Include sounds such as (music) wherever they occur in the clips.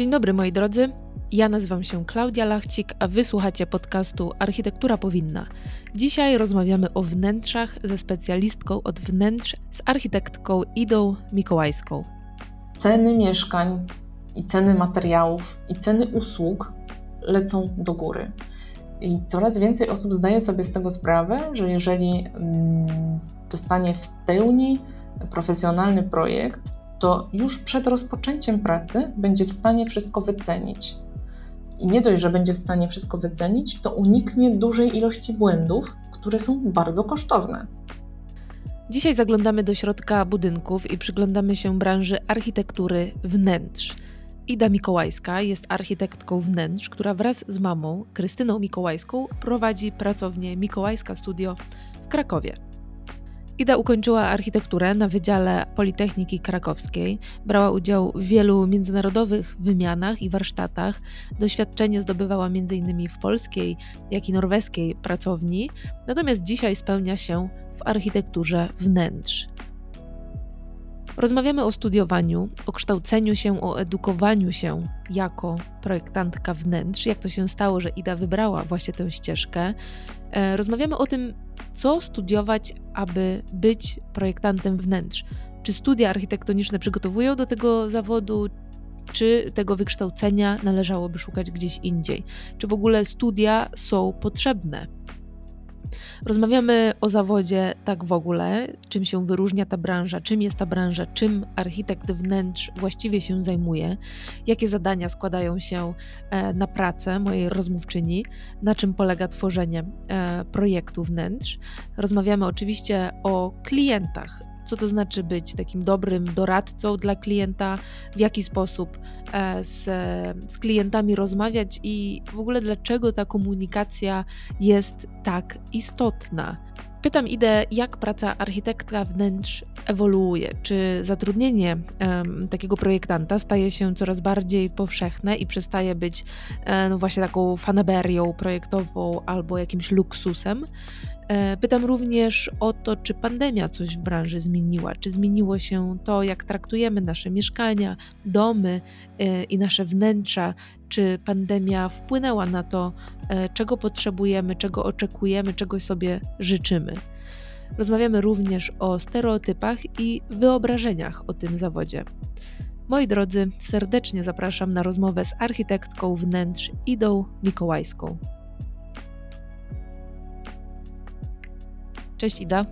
Dzień dobry moi drodzy. Ja nazywam się Klaudia Lachcik, a wysłuchacie podcastu Architektura Powinna. Dzisiaj rozmawiamy o wnętrzach ze specjalistką od wnętrz, z architektką Idą Mikołajską. Ceny mieszkań i ceny materiałów i ceny usług lecą do góry. I coraz więcej osób zdaje sobie z tego sprawę, że jeżeli mm, dostanie w pełni profesjonalny projekt, to już przed rozpoczęciem pracy będzie w stanie wszystko wycenić. I nie dość, że będzie w stanie wszystko wycenić, to uniknie dużej ilości błędów, które są bardzo kosztowne. Dzisiaj zaglądamy do środka budynków i przyglądamy się branży architektury wnętrz. Ida Mikołajska jest architektką wnętrz, która wraz z mamą, Krystyną Mikołajską, prowadzi pracownię Mikołajska Studio w Krakowie. Ida ukończyła architekturę na Wydziale Politechniki Krakowskiej, brała udział w wielu międzynarodowych wymianach i warsztatach. Doświadczenie zdobywała m.in. w polskiej, jak i norweskiej pracowni, natomiast dzisiaj spełnia się w architekturze wnętrz. Rozmawiamy o studiowaniu, o kształceniu się, o edukowaniu się jako projektantka wnętrz, jak to się stało, że Ida wybrała właśnie tę ścieżkę. E, rozmawiamy o tym, co studiować, aby być projektantem wnętrz. Czy studia architektoniczne przygotowują do tego zawodu, czy tego wykształcenia należałoby szukać gdzieś indziej? Czy w ogóle studia są potrzebne? Rozmawiamy o zawodzie tak w ogóle, czym się wyróżnia ta branża, czym jest ta branża, czym architekt wnętrz właściwie się zajmuje, jakie zadania składają się e, na pracę mojej rozmówczyni, na czym polega tworzenie e, projektu wnętrz. Rozmawiamy oczywiście o klientach, co to znaczy być takim dobrym doradcą dla klienta, w jaki sposób e, z, z klientami rozmawiać i w ogóle dlaczego ta komunikacja jest tak istotna. Pytam Idę, jak praca architekta wnętrz ewoluuje? Czy zatrudnienie um, takiego projektanta staje się coraz bardziej powszechne i przestaje być no właśnie taką fanaberią projektową albo jakimś luksusem? E, pytam również o to, czy pandemia coś w branży zmieniła, czy zmieniło się to, jak traktujemy nasze mieszkania, domy e, i nasze wnętrza, czy pandemia wpłynęła na to, e, czego potrzebujemy, czego oczekujemy, czego sobie życzymy. Rozmawiamy również o stereotypach i wyobrażeniach o tym zawodzie. Moi drodzy, serdecznie zapraszam na rozmowę z architektką wnętrz Idą Mikołajską. Cześć Ida.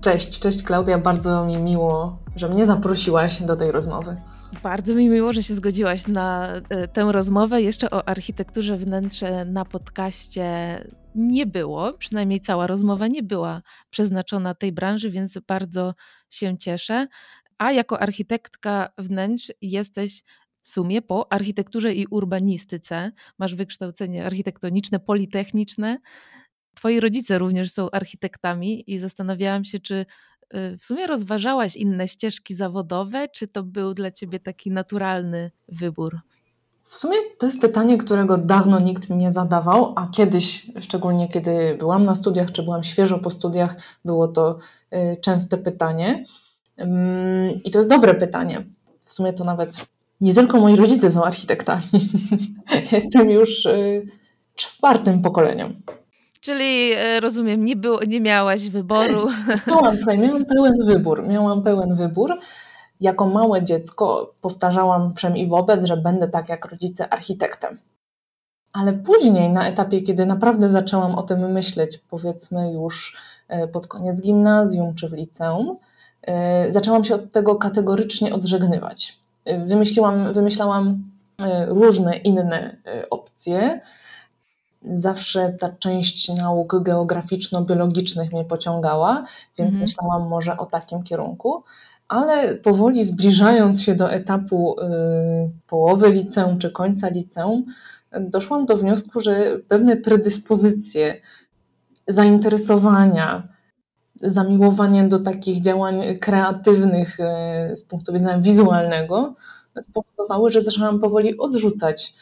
Cześć, cześć Klaudia. Bardzo mi miło, że mnie zaprosiłaś do tej rozmowy. Bardzo mi miło, że się zgodziłaś na e, tę rozmowę. Jeszcze o architekturze wnętrze na podcaście nie było, przynajmniej cała rozmowa nie była przeznaczona tej branży, więc bardzo się cieszę. A jako architektka wnętrz jesteś w sumie po architekturze i urbanistyce. Masz wykształcenie architektoniczne, politechniczne. Twoi rodzice również są architektami i zastanawiałam się, czy y, w sumie rozważałaś inne ścieżki zawodowe, czy to był dla ciebie taki naturalny wybór? W sumie to jest pytanie, którego dawno nikt mi nie zadawał, a kiedyś, szczególnie kiedy byłam na studiach, czy byłam świeżo po studiach, było to y, częste pytanie. I to jest dobre pytanie. W sumie to nawet nie tylko moi rodzice są architektami. (laughs) Jestem już y, czwartym pokoleniem. Czyli e, rozumiem, nie, było, nie miałaś wyboru. (laughs) Miałam, słuchaj, miałam pełen wybór. Miałam pełen wybór. Jako małe dziecko powtarzałam wszem i wobec, że będę tak jak rodzice architektem. Ale później, na etapie, kiedy naprawdę zaczęłam o tym myśleć, powiedzmy już e, pod koniec gimnazjum czy w liceum, e, zaczęłam się od tego kategorycznie odżegnywać. Wymyśliłam, wymyślałam różne inne opcje, zawsze ta część nauk geograficzno-biologicznych mnie pociągała, więc mhm. myślałam może o takim kierunku. Ale powoli zbliżając się do etapu y, połowy liceum czy końca liceum, doszłam do wniosku, że pewne predyspozycje, zainteresowania, zamiłowanie do takich działań kreatywnych y, z punktu widzenia wizualnego spowodowały, że zaczęłam powoli odrzucać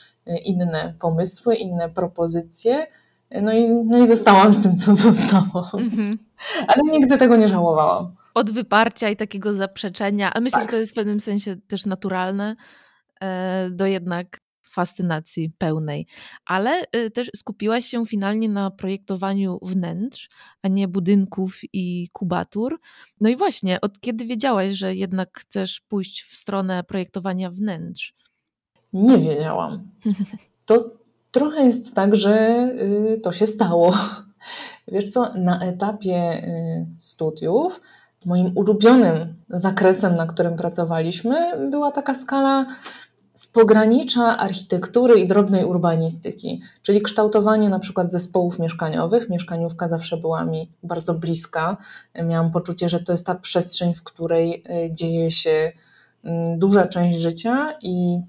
inne pomysły, inne propozycje. No i, no i zostałam z tym, co zostało. Mhm. Ale nigdy tego nie żałowałam. Od wyparcia i takiego zaprzeczenia, ale myślę, tak. że to jest w pewnym sensie też naturalne, e, do jednak fascynacji pełnej. Ale y, też skupiłaś się finalnie na projektowaniu wnętrz, a nie budynków i kubatur. No i właśnie, od kiedy wiedziałaś, że jednak chcesz pójść w stronę projektowania wnętrz? Nie wiedziałam. To trochę jest tak, że y, to się stało. (laughs) Wiesz co, na etapie y, studiów moim ulubionym zakresem, na którym pracowaliśmy, była taka skala z pogranicza architektury i drobnej urbanistyki, czyli kształtowanie na przykład zespołów mieszkaniowych. Mieszkaniówka zawsze była mi bardzo bliska. Miałam poczucie, że to jest ta przestrzeń, w której y, dzieje się mm, duża część życia i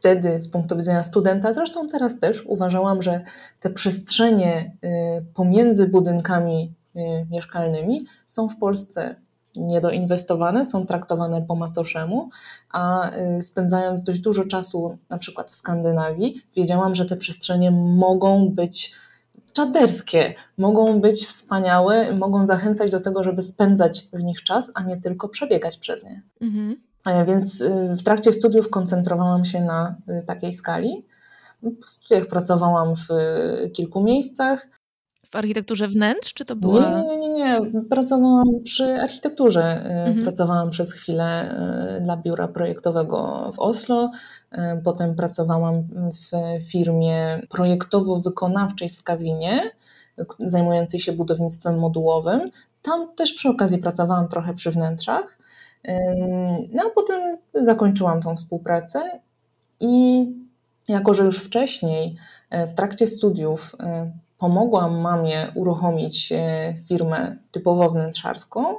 wtedy z punktu widzenia studenta, zresztą teraz też uważałam, że te przestrzenie y, pomiędzy budynkami y, mieszkalnymi są w Polsce niedoinwestowane, są traktowane po macoszemu, a y, spędzając dość dużo czasu na przykład w Skandynawii, wiedziałam, że te przestrzenie mogą być czaderskie, mogą być wspaniałe, mogą zachęcać do tego, żeby spędzać w nich czas, a nie tylko przebiegać przez nie. Mhm. Więc y, w trakcie studiów koncentrowałam się na y, takiej skali. W studiach pracowałam w kilku miejscach. W architekturze wnętrz, czy to było? Nie, nie, nie, nie. Pracowałam przy architekturze. Y, mhm. Pracowałam przez chwilę dla biura projektowego w Oslo. Potem pracowałam w firmie projektowo-wykonawczej w Skawinie, zajmującej się budownictwem modułowym. Tam też przy okazji pracowałam trochę przy wnętrzach. No a potem zakończyłam tą współpracę i jako, że już wcześniej e, w trakcie studiów e, pomogłam mamie uruchomić e, firmę typowo wnętrzarską,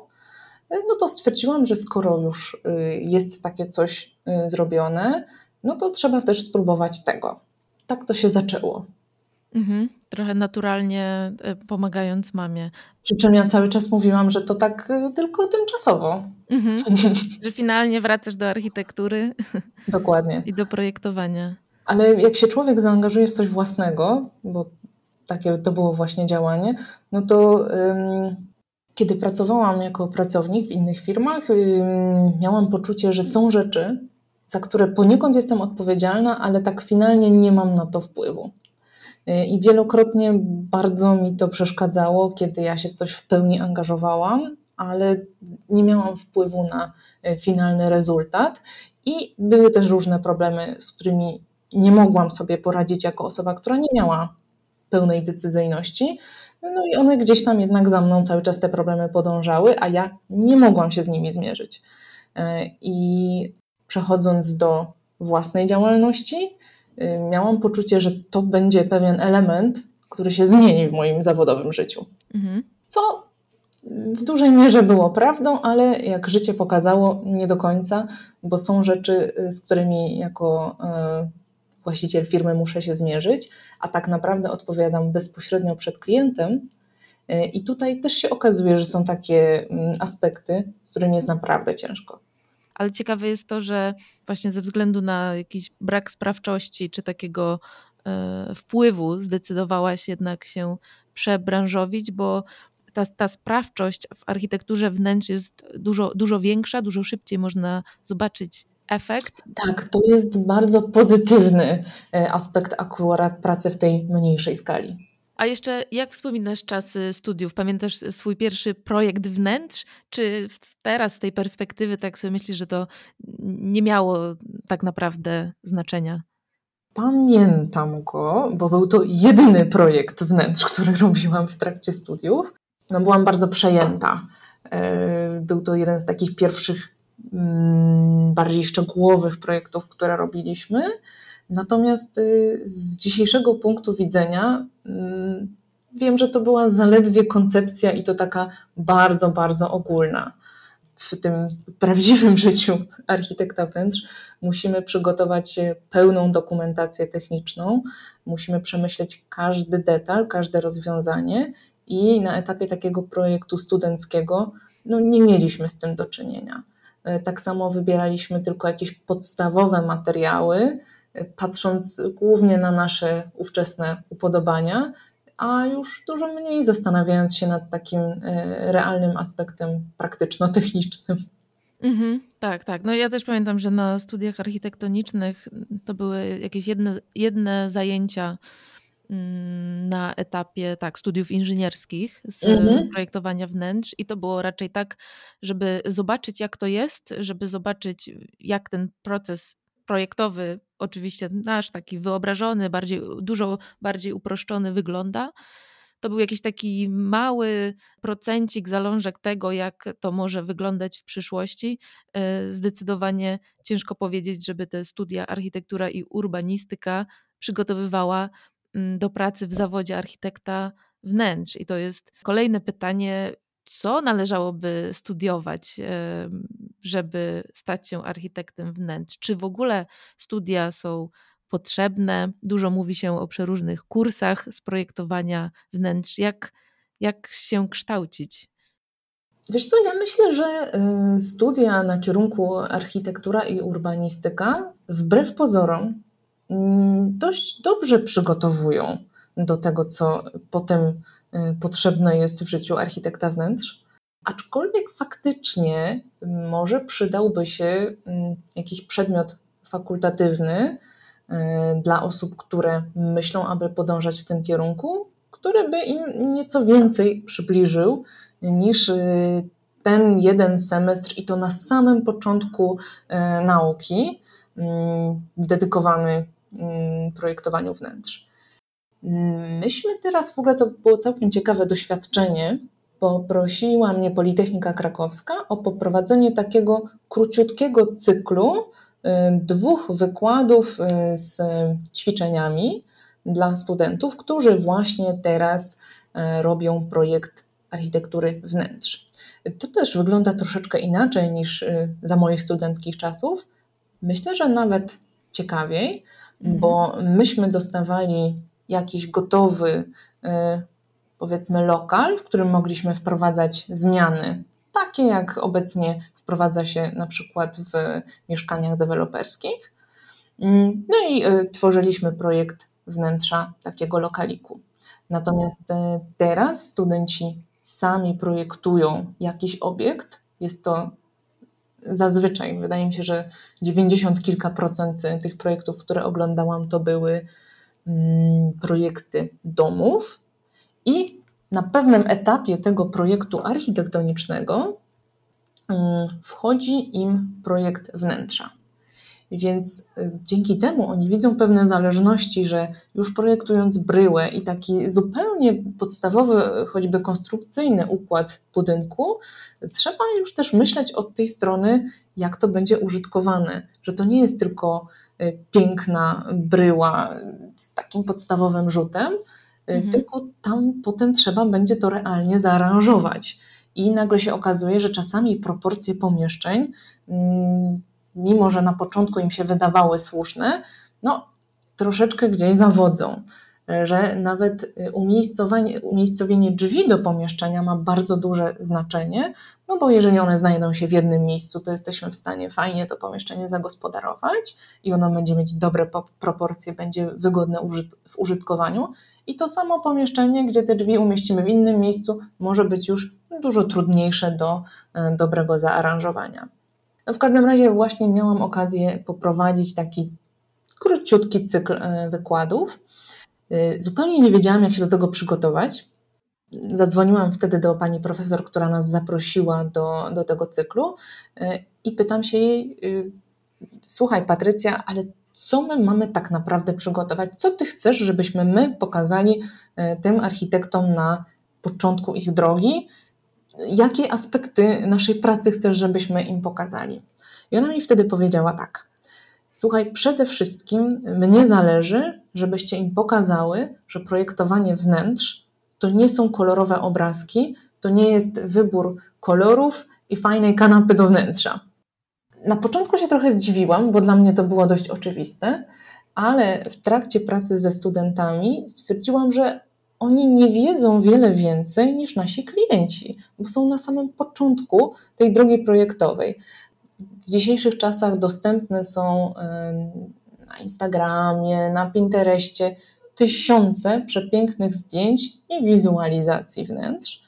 no to stwierdziłam, że skoro już jest takie coś zrobione, no to trzeba też spróbować tego. Tak to się zaczęło. Mhm, trochę naturalnie e, pomagając mamie. Przy czym ja cały czas mówiłam, że to tak e, tylko tymczasowo. Mhm, (laughs) że finalnie wracasz do architektury. (laughs) Dokładnie. I do projektowania. Ale jak się człowiek zaangażuje w coś własnego, bo takie to było właśnie działanie, no to kiedy pracowałam jako pracownik w innych firmach, miałam poczucie, że są rzeczy, za które poniekąd jestem odpowiedzialna, ale tak finalnie nie mam na to wpływu. I wielokrotnie bardzo mi to przeszkadzało, kiedy ja się w coś w pełni angażowałam, ale nie miałam wpływu na e, finalny rezultat. I były też różne problemy, z którymi nie mogłam sobie poradzić jako osoba, która nie miała pełnej decyzyjności. No i one gdzieś tam jednak za mną cały czas te problemy podążały, a ja nie mogłam się z nimi zmierzyć. E, I przechodząc do własnej działalności, Y, miałam poczucie, że to będzie pewien element, który się zmieni w moim zawodowym życiu. Mhm. Co w dużej mierze było prawdą, ale jak życie pokazało, nie do końca, bo są rzeczy, y, z którymi jako y, właściciel firmy muszę się zmierzyć, a tak naprawdę odpowiadam bezpośrednio przed klientem. I tutaj też się okazuje, że są takie mm, aspekty, z którymi jest naprawdę ciężko ale ciekawe jest to, że właśnie ze względu na jakiś brak sprawczości czy takiego e, wpływu zdecydowałaś jednak się przebranżowić, bo ta, ta sprawczość w architekturze wnętrz jest dużo, dużo większa, dużo szybciej można zobaczyć efekt. Tak, to jest bardzo pozytywny e, aspekt akurat pracy w tej mniejszej skali. A jeszcze jak wspominasz czasy studiów? Pamiętasz swój pierwszy projekt wnętrz? Czy teraz z tej perspektywy tak sobie myślisz, że to nie miało tak naprawdę znaczenia? Pamiętam go, bo był to jedyny projekt wnętrz, który (laughs) robiłam w trakcie studiów. No, byłam bardzo przejęta. E, był to jeden z takich pierwszych, mm, bardziej szczegółowych projektów, które robiliśmy. Natomiast y, z dzisiejszego punktu widzenia mm, wiem, że to była zaledwie koncepcja i to taka bardzo, bardzo ogólna. W tym prawdziwym (laughs) życiu architekta wnętrz musimy przygotować pełną dokumentację techniczną, musimy przemyśleć każdy detal, każde rozwiązanie i na etapie takiego projektu studenckiego no, nie mieliśmy z tym do czynienia. E, tak samo wybieraliśmy tylko jakieś podstawowe materiały, patrząc głównie na nasze ówczesne upodobania, a już dużo mniej zastanawiając się nad takim e, realnym aspektem praktyczno-technicznym. Mhm, tak, tak. No ja też pamiętam, że na studiach architektonicznych to były jakieś jedne, jedne zajęcia mm, na etapie tak, studiów inżynierskich z mhm. projektowania wnętrz i to było raczej tak, żeby zobaczyć jak to jest, żeby zobaczyć jak ten proces projektowy, oczywiście nasz taki wyobrażony, bardziej, dużo bardziej uproszczony wygląda, to był jakiś taki mały procencik, zalążek tego, jak to może wyglądać w przyszłości. E, zdecydowanie ciężko powiedzieć, żeby te studia architektura i urbanistyka przygotowywała mm, do pracy w zawodzie architekta wnętrz. I to jest kolejne pytanie, co należałoby studiować, żeby stać się architektem wnętrz? Czy w ogóle studia są potrzebne. Dużo mówi się o przeróżnych kursach z projektowania wnętrz. Jak, jak się kształcić? Wiesz co, ja myślę, że y, studia na kierunku architektura i urbanistyka, wbrew pozorom, mm, dość dobrze przygotowują do tego, co potem y, potrzebne jest w życiu architekta wnętrz. Aczkolwiek faktycznie może przydałby się mm, jakiś przedmiot fakultatywny, E, dla osób, które myślą, aby podążać w tym kierunku, który by im nieco więcej przybliżył niż e, ten jeden semestr i to na samym początku nauki mm, dedykowany mm, projektowaniu wnętrz. Myśmy teraz, w ogóle to było całkiem ciekawe doświadczenie, poprosiła mnie Politechnika Krakowska o poprowadzenie takiego króciutkiego cyklu Y, dwóch wykładów y, z ćwiczeniami dla studentów, którzy właśnie teraz y, robią projekt architektury wnętrz. To też wygląda troszeczkę inaczej niż za moich studenckich czasów. Myślę, że nawet ciekawiej, mhm. bo myśmy dostawali jakiś gotowy, powiedzmy, lokal, w którym mogliśmy wprowadzać zmiany, takie jak obecnie wprowadza się na przykład w mieszkaniach deweloperskich. Mm, no i y, tworzyliśmy projekt wnętrza takiego lokaliku. Natomiast y, teraz studenci sami projektują jakiś obiekt. Jest to zazwyczaj, wydaje mi się, że 90 kilka procent tych projektów, które oglądałam, to były projekty domów i na pewnym etapie tego projektu architektonicznego Mm, wchodzi im projekt wnętrza. Więc y, dzięki temu oni widzą pewne zależności, że już projektując bryłę i taki zupełnie podstawowy, choćby konstrukcyjny układ budynku, trzeba już też myśleć od tej strony, jak to będzie użytkowane, że to nie jest tylko y, piękna bryła takim podstawowym rzutem, y, mhm. tylko tam potem trzeba będzie to realnie zaaranżować i nagle się okazuje, że czasami proporcje pomieszczeń, mm, mimo że na początku im się wydawały słuszne, no troszeczkę gdzieś zawodzą. Że nawet y, umiejscowienie drzwi do pomieszczenia ma bardzo duże znaczenie, no bo jeżeli one znajdą się w jednym miejscu, to jesteśmy w stanie fajnie to pomieszczenie zagospodarować i ono będzie mieć dobre proporcje, będzie wygodne w użytkowaniu. I to samo pomieszczenie, gdzie te drzwi umieścimy w innym miejscu, może być już dużo trudniejsze do e, dobrego zaaranżowania. No w każdym razie właśnie miałam okazję poprowadzić taki króciutki cykl e, wykładów. E, zupełnie nie wiedziałam, jak się do tego przygotować. Zadzwoniłam wtedy do pani profesor, która nas zaprosiła do, do tego cyklu i pytam się jej: Słuchaj, Patrycja, ale co my mamy tak naprawdę przygotować? Co ty chcesz, żebyśmy my pokazali tym architektom na początku ich drogi? jakie aspekty naszej pracy chcesz, żebyśmy im pokazali. I ona mi wtedy powiedziała tak: Słuchaj, przede wszystkim mnie zależy, żebyście im pokazały, że projektowanie wnętrz to nie są kolorowe obrazki, to nie jest wybór kolorów i fajnej kanapy do wnętrza. Na początku się trochę zdziwiłam, bo dla mnie to było dość oczywiste, ale w trakcie pracy ze studentami stwierdziłam, że oni nie wiedzą wiele więcej niż nasi klienci, bo są na samym początku tej drogi projektowej. W dzisiejszych czasach dostępne są na Instagramie, na Pinterestie tysiące przepięknych zdjęć i wizualizacji wnętrz.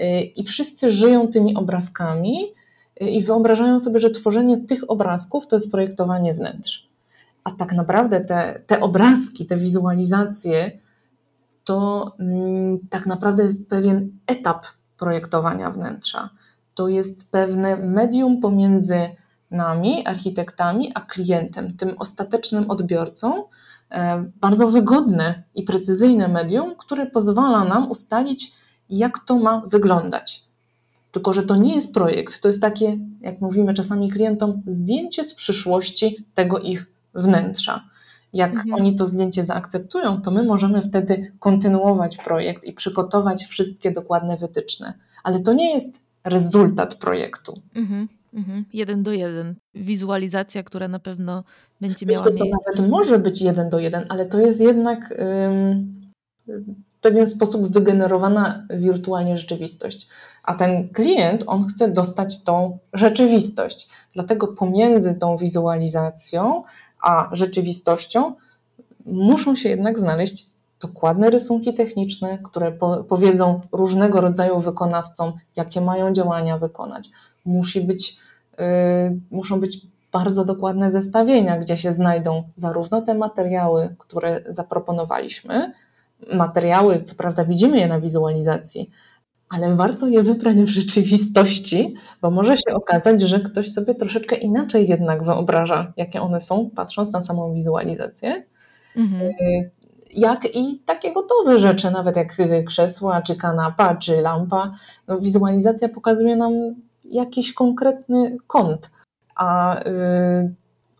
Y, I wszyscy żyją tymi obrazkami i wyobrażają sobie, że tworzenie tych obrazków to jest projektowanie wnętrz. A tak naprawdę te, te obrazki, te wizualizacje, to mm, tak naprawdę jest pewien etap projektowania wnętrza. To jest pewne medium pomiędzy nami, architektami, a klientem, tym ostatecznym odbiorcą. E, bardzo wygodne i precyzyjne medium, które pozwala nam ustalić, jak to ma wyglądać. Tylko, że to nie jest projekt, to jest takie, jak mówimy czasami klientom, zdjęcie z przyszłości tego ich wnętrza. Jak mhm. oni to zdjęcie zaakceptują, to my możemy wtedy kontynuować projekt i przygotować wszystkie dokładne wytyczne. Ale to nie jest rezultat projektu. Mhm. Mhm. Jeden do jeden. Wizualizacja, która na pewno będzie miała Wiesz, to, to nawet może być jeden do jeden, ale to jest jednak w pewien sposób wygenerowana wirtualnie rzeczywistość. A ten klient, on chce dostać tą rzeczywistość. Dlatego pomiędzy tą wizualizacją a rzeczywistością muszą się jednak znaleźć dokładne rysunki techniczne, które po, powiedzą różnego rodzaju wykonawcom, jakie mają działania wykonać. Musi być, y, muszą być bardzo dokładne zestawienia, gdzie się znajdą zarówno te materiały, które zaproponowaliśmy, materiały, co prawda widzimy je na wizualizacji, ale warto je wybrać w rzeczywistości, bo może się okazać, że ktoś sobie troszeczkę inaczej jednak wyobraża, jakie one są, patrząc na samą wizualizację. Mhm. Y, jak i takie gotowe rzeczy, nawet jak krzesła, czy kanapa, czy lampa. No, wizualizacja pokazuje nam jakiś konkretny kąt, a y,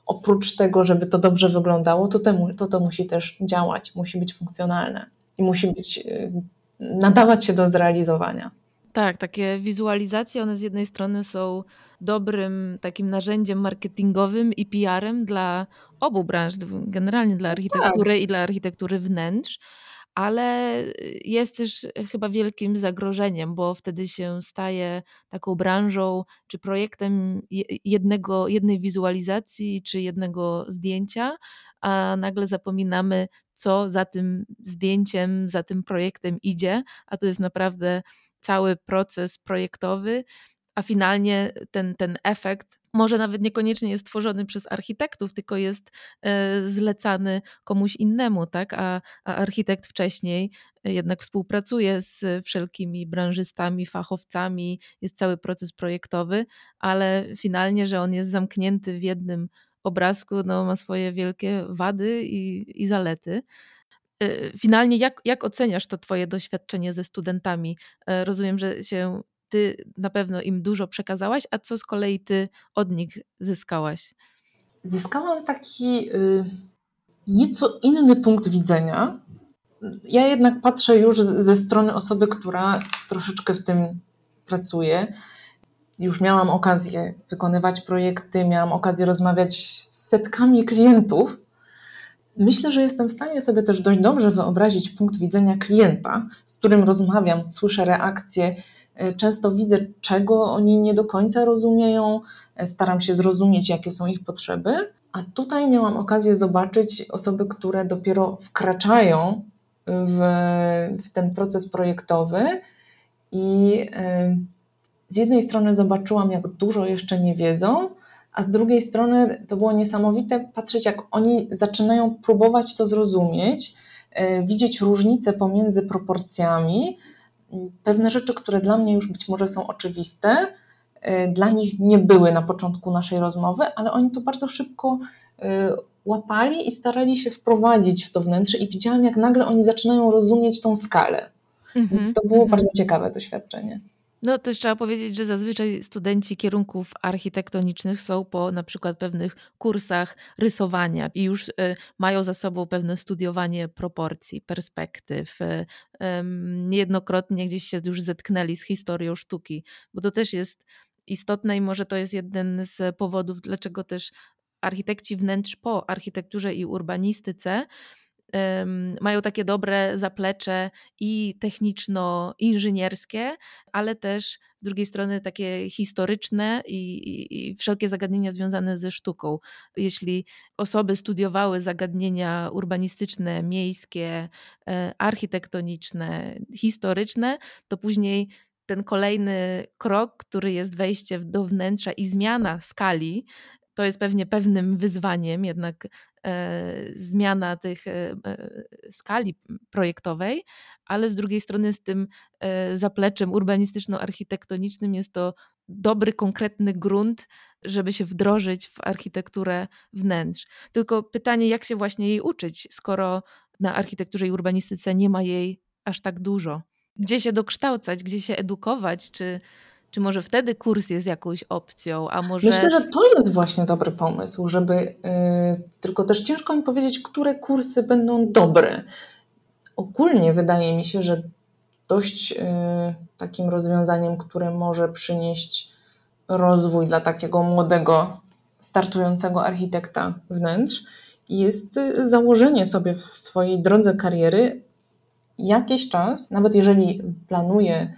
oprócz tego, żeby to dobrze wyglądało, to, temu, to to musi też działać, musi być funkcjonalne i musi być, y, nadawać się do zrealizowania. Tak, takie wizualizacje, one z jednej strony są dobrym takim narzędziem marketingowym i PR-em dla obu branż, generalnie dla architektury tak. i dla architektury wnętrz, ale jest też chyba wielkim zagrożeniem, bo wtedy się staje taką branżą czy projektem jednego, jednej wizualizacji czy jednego zdjęcia, a nagle zapominamy, co za tym zdjęciem, za tym projektem idzie, a to jest naprawdę cały proces projektowy, a finalnie ten, ten efekt może nawet niekoniecznie jest tworzony przez architektów, tylko jest e, zlecany komuś innemu, tak? A, a architekt wcześniej jednak współpracuje z wszelkimi branżystami, fachowcami, jest cały proces projektowy, ale finalnie, że on jest zamknięty w jednym obrazku, no, ma swoje wielkie wady i, i zalety. E, finalnie, jak, jak oceniasz to Twoje doświadczenie ze studentami? E, rozumiem, że się Ty na pewno im dużo przekazałaś, a co z kolei Ty od nich zyskałaś? Zyskałam taki y, nieco inny punkt widzenia. Ja jednak patrzę już ze strony osoby, która troszeczkę w tym pracuje. Już miałam okazję wykonywać projekty, miałam okazję rozmawiać z setkami klientów Myślę, że jestem w stanie sobie też dość dobrze wyobrazić punkt widzenia klienta, z którym rozmawiam, słyszę reakcje. E, często widzę, czego oni nie do końca rozumieją, e, staram się zrozumieć, jakie są ich potrzeby. A tutaj miałam okazję zobaczyć osoby, które dopiero wkraczają w, w ten proces projektowy i e, z jednej strony zobaczyłam, jak dużo jeszcze nie wiedzą, a z drugiej strony to było niesamowite patrzeć, jak oni zaczynają próbować to zrozumieć, widzieć różnice pomiędzy proporcjami. Pewne rzeczy, które dla mnie już być może są oczywiste, e, dla nich nie były na początku naszej rozmowy, ale oni to bardzo szybko e, łapali i starali się wprowadzić w to wnętrze, i widziałam, jak nagle oni zaczynają rozumieć tą skalę. Mm -hmm, Więc to było mm -hmm. bardzo ciekawe doświadczenie. No też trzeba powiedzieć, że zazwyczaj studenci kierunków architektonicznych są po na przykład pewnych kursach rysowania i już y, mają za sobą pewne studiowanie proporcji, perspektyw. Y, niejednokrotnie gdzieś się już zetknęli z historią sztuki, bo to też jest istotne i może to jest jeden z powodów, dlaczego też architekci wnętrz po architekturze i urbanistyce mają takie dobre zaplecze i techniczno-inżynierskie, ale też z drugiej strony takie historyczne i, i, i, wszelkie zagadnienia związane ze sztuką. Jeśli osoby studiowały zagadnienia urbanistyczne, miejskie, e, architektoniczne, historyczne, to później ten kolejny krok, który jest wejście do wnętrza i zmiana skali, to jest pewnie pewnym wyzwaniem, jednak e, zmiana tych e, e, skali projektowej, ale z drugiej strony z tym e, zapleczem urbanistyczno-architektonicznym jest to dobry, konkretny grunt, żeby się wdrożyć w architekturę wnętrz. Tylko pytanie, jak się właśnie jej uczyć, skoro na architekturze i urbanistyce nie ma jej aż tak dużo? Gdzie się dokształcać, gdzie się edukować, czy czy może wtedy kurs jest jakąś opcją, a może... Myślę, że to jest właśnie dobry pomysł, żeby... Yy, tylko też ciężko mi powiedzieć, które kursy będą dobre. Ogólnie wydaje mi się, że dość yy, takim rozwiązaniem, które może przynieść rozwój dla takiego młodego, startującego architekta wnętrz, jest y, założenie sobie w swojej drodze kariery jakiś czas, nawet jeżeli planuje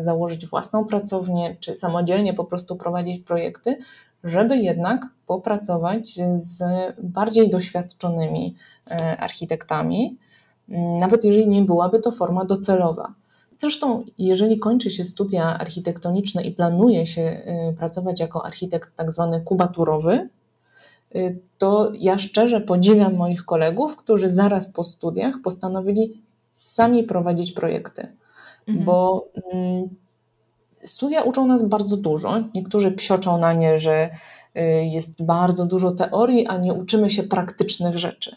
założyć własną pracownię, czy samodzielnie po prostu prowadzić projekty, żeby jednak popracować z bardziej doświadczonymi y, architektami, mm, nawet jeżeli nie byłaby to forma docelowa. Zresztą, jeżeli kończy się studia architektoniczne i planuje się y, pracować jako architekt tak zwany kubaturowy, to ja szczerze podziwiam moich kolegów, którzy zaraz po studiach postanowili sami prowadzić projekty mhm. bo mm, studia uczą nas bardzo dużo. Niektórzy psioczą na nie, że y, jest bardzo dużo teorii, a nie uczymy się praktycznych rzeczy.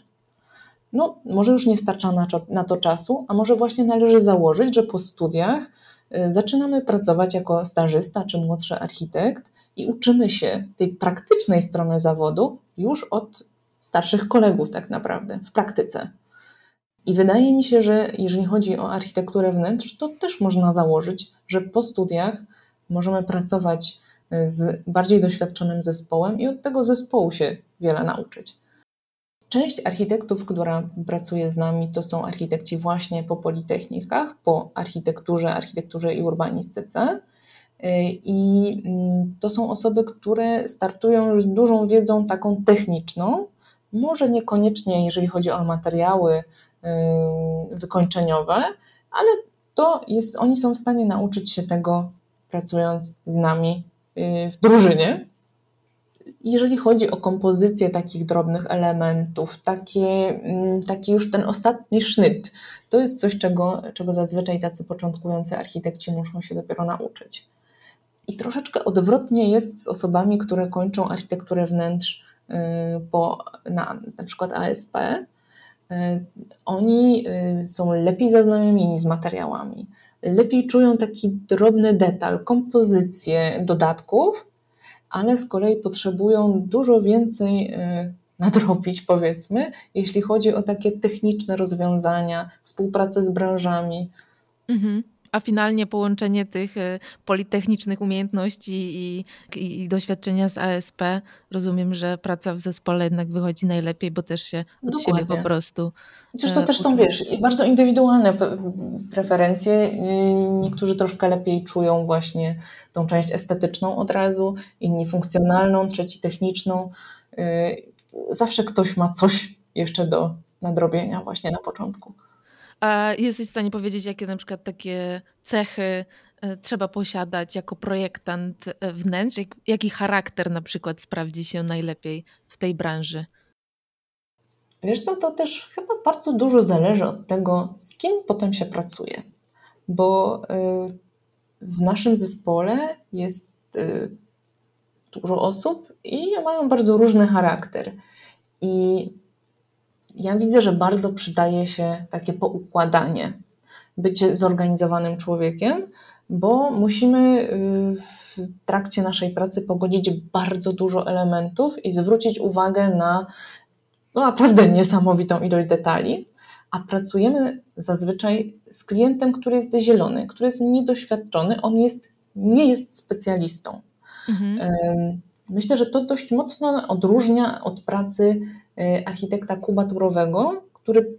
No, może już nie starcza na, na to czasu, a może właśnie należy założyć, że po studiach y, zaczynamy pracować jako stażysta czy młodszy architekt i uczymy się tej praktycznej strony zawodu już od starszych kolegów, tak naprawdę, w praktyce. I wydaje mi się, że jeżeli chodzi o architekturę wnętrz, to też można założyć, że po studiach możemy pracować e, z bardziej doświadczonym zespołem i od tego zespołu się wiele nauczyć. Część architektów, która pracuje z nami, to są architekci właśnie po politechnikach, po architekturze, architekturze i urbanistyce. E, I mm, to są osoby, które startują już z dużą wiedzą taką techniczną, może niekoniecznie jeżeli chodzi o materiały, wykończeniowe, ale to jest, oni są w stanie nauczyć się tego pracując z nami y, w drużynie. Jeżeli chodzi o kompozycję takich drobnych elementów, takie, taki już ten ostatni sznyt, to jest coś, czego, czego zazwyczaj tacy początkujący architekci muszą się dopiero nauczyć. I troszeczkę odwrotnie jest z osobami, które kończą architekturę wnętrz y, po, na, na przykład ASP, oni e, są lepiej zaznajomieni z materiałami, lepiej czują taki drobny detal, kompozycję dodatków, ale z kolei potrzebują dużo więcej e, nadrobić, powiedzmy, jeśli chodzi o takie techniczne rozwiązania, współpracę z branżami. Mhm. A finalnie połączenie tych y, politechnicznych umiejętności i, i, i, doświadczenia z ASP, rozumiem, że praca w zespole jednak wychodzi najlepiej, bo też się od Dokładnie. siebie po prostu. Chociaż to też są, wiesz, bardzo indywidualne preferencje. Niektórzy troszkę lepiej czują właśnie tą część estetyczną od razu, inni funkcjonalną, trzeci techniczną. Y, zawsze ktoś ma coś jeszcze do nadrobienia właśnie na początku. A jesteś w stanie powiedzieć, jakie na przykład takie cechy e, trzeba posiadać jako projektant e, wnętrz? Jaki charakter na przykład sprawdzi się najlepiej w tej branży? Wiesz co, to też chyba bardzo dużo zależy od tego, z kim potem się pracuje. Bo e, w naszym zespole jest dużo osób i mają bardzo różny charakter. I ja widzę, że bardzo przydaje się takie poukładanie, bycie zorganizowanym człowiekiem, bo musimy y, w trakcie naszej pracy pogodzić bardzo dużo elementów i zwrócić uwagę na no, naprawdę niesamowitą ilość detali, a pracujemy zazwyczaj z klientem, który jest zielony, który jest niedoświadczony, on jest, nie jest specjalistą. Mhm. Myślę, że to dość mocno odróżnia od pracy architekta kubaturowego, który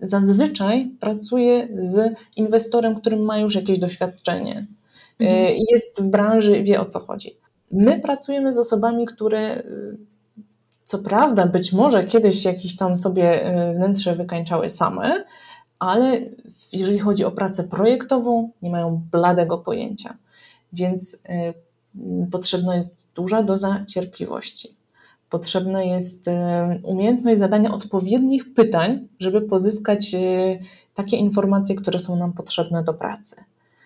zazwyczaj pracuje z inwestorem, który ma już jakieś doświadczenie. E, mhm. Jest w branży, wie o co chodzi. My pracujemy z osobami, które e, co prawda być może kiedyś jakieś tam sobie wnętrze wykańczały same, ale jeżeli chodzi o pracę projektową, nie mają bladego pojęcia. Więc potrzebna jest duża doza cierpliwości. Potrzebna jest y, umiejętność zadania odpowiednich pytań, żeby pozyskać y, takie informacje, które są nam potrzebne do pracy.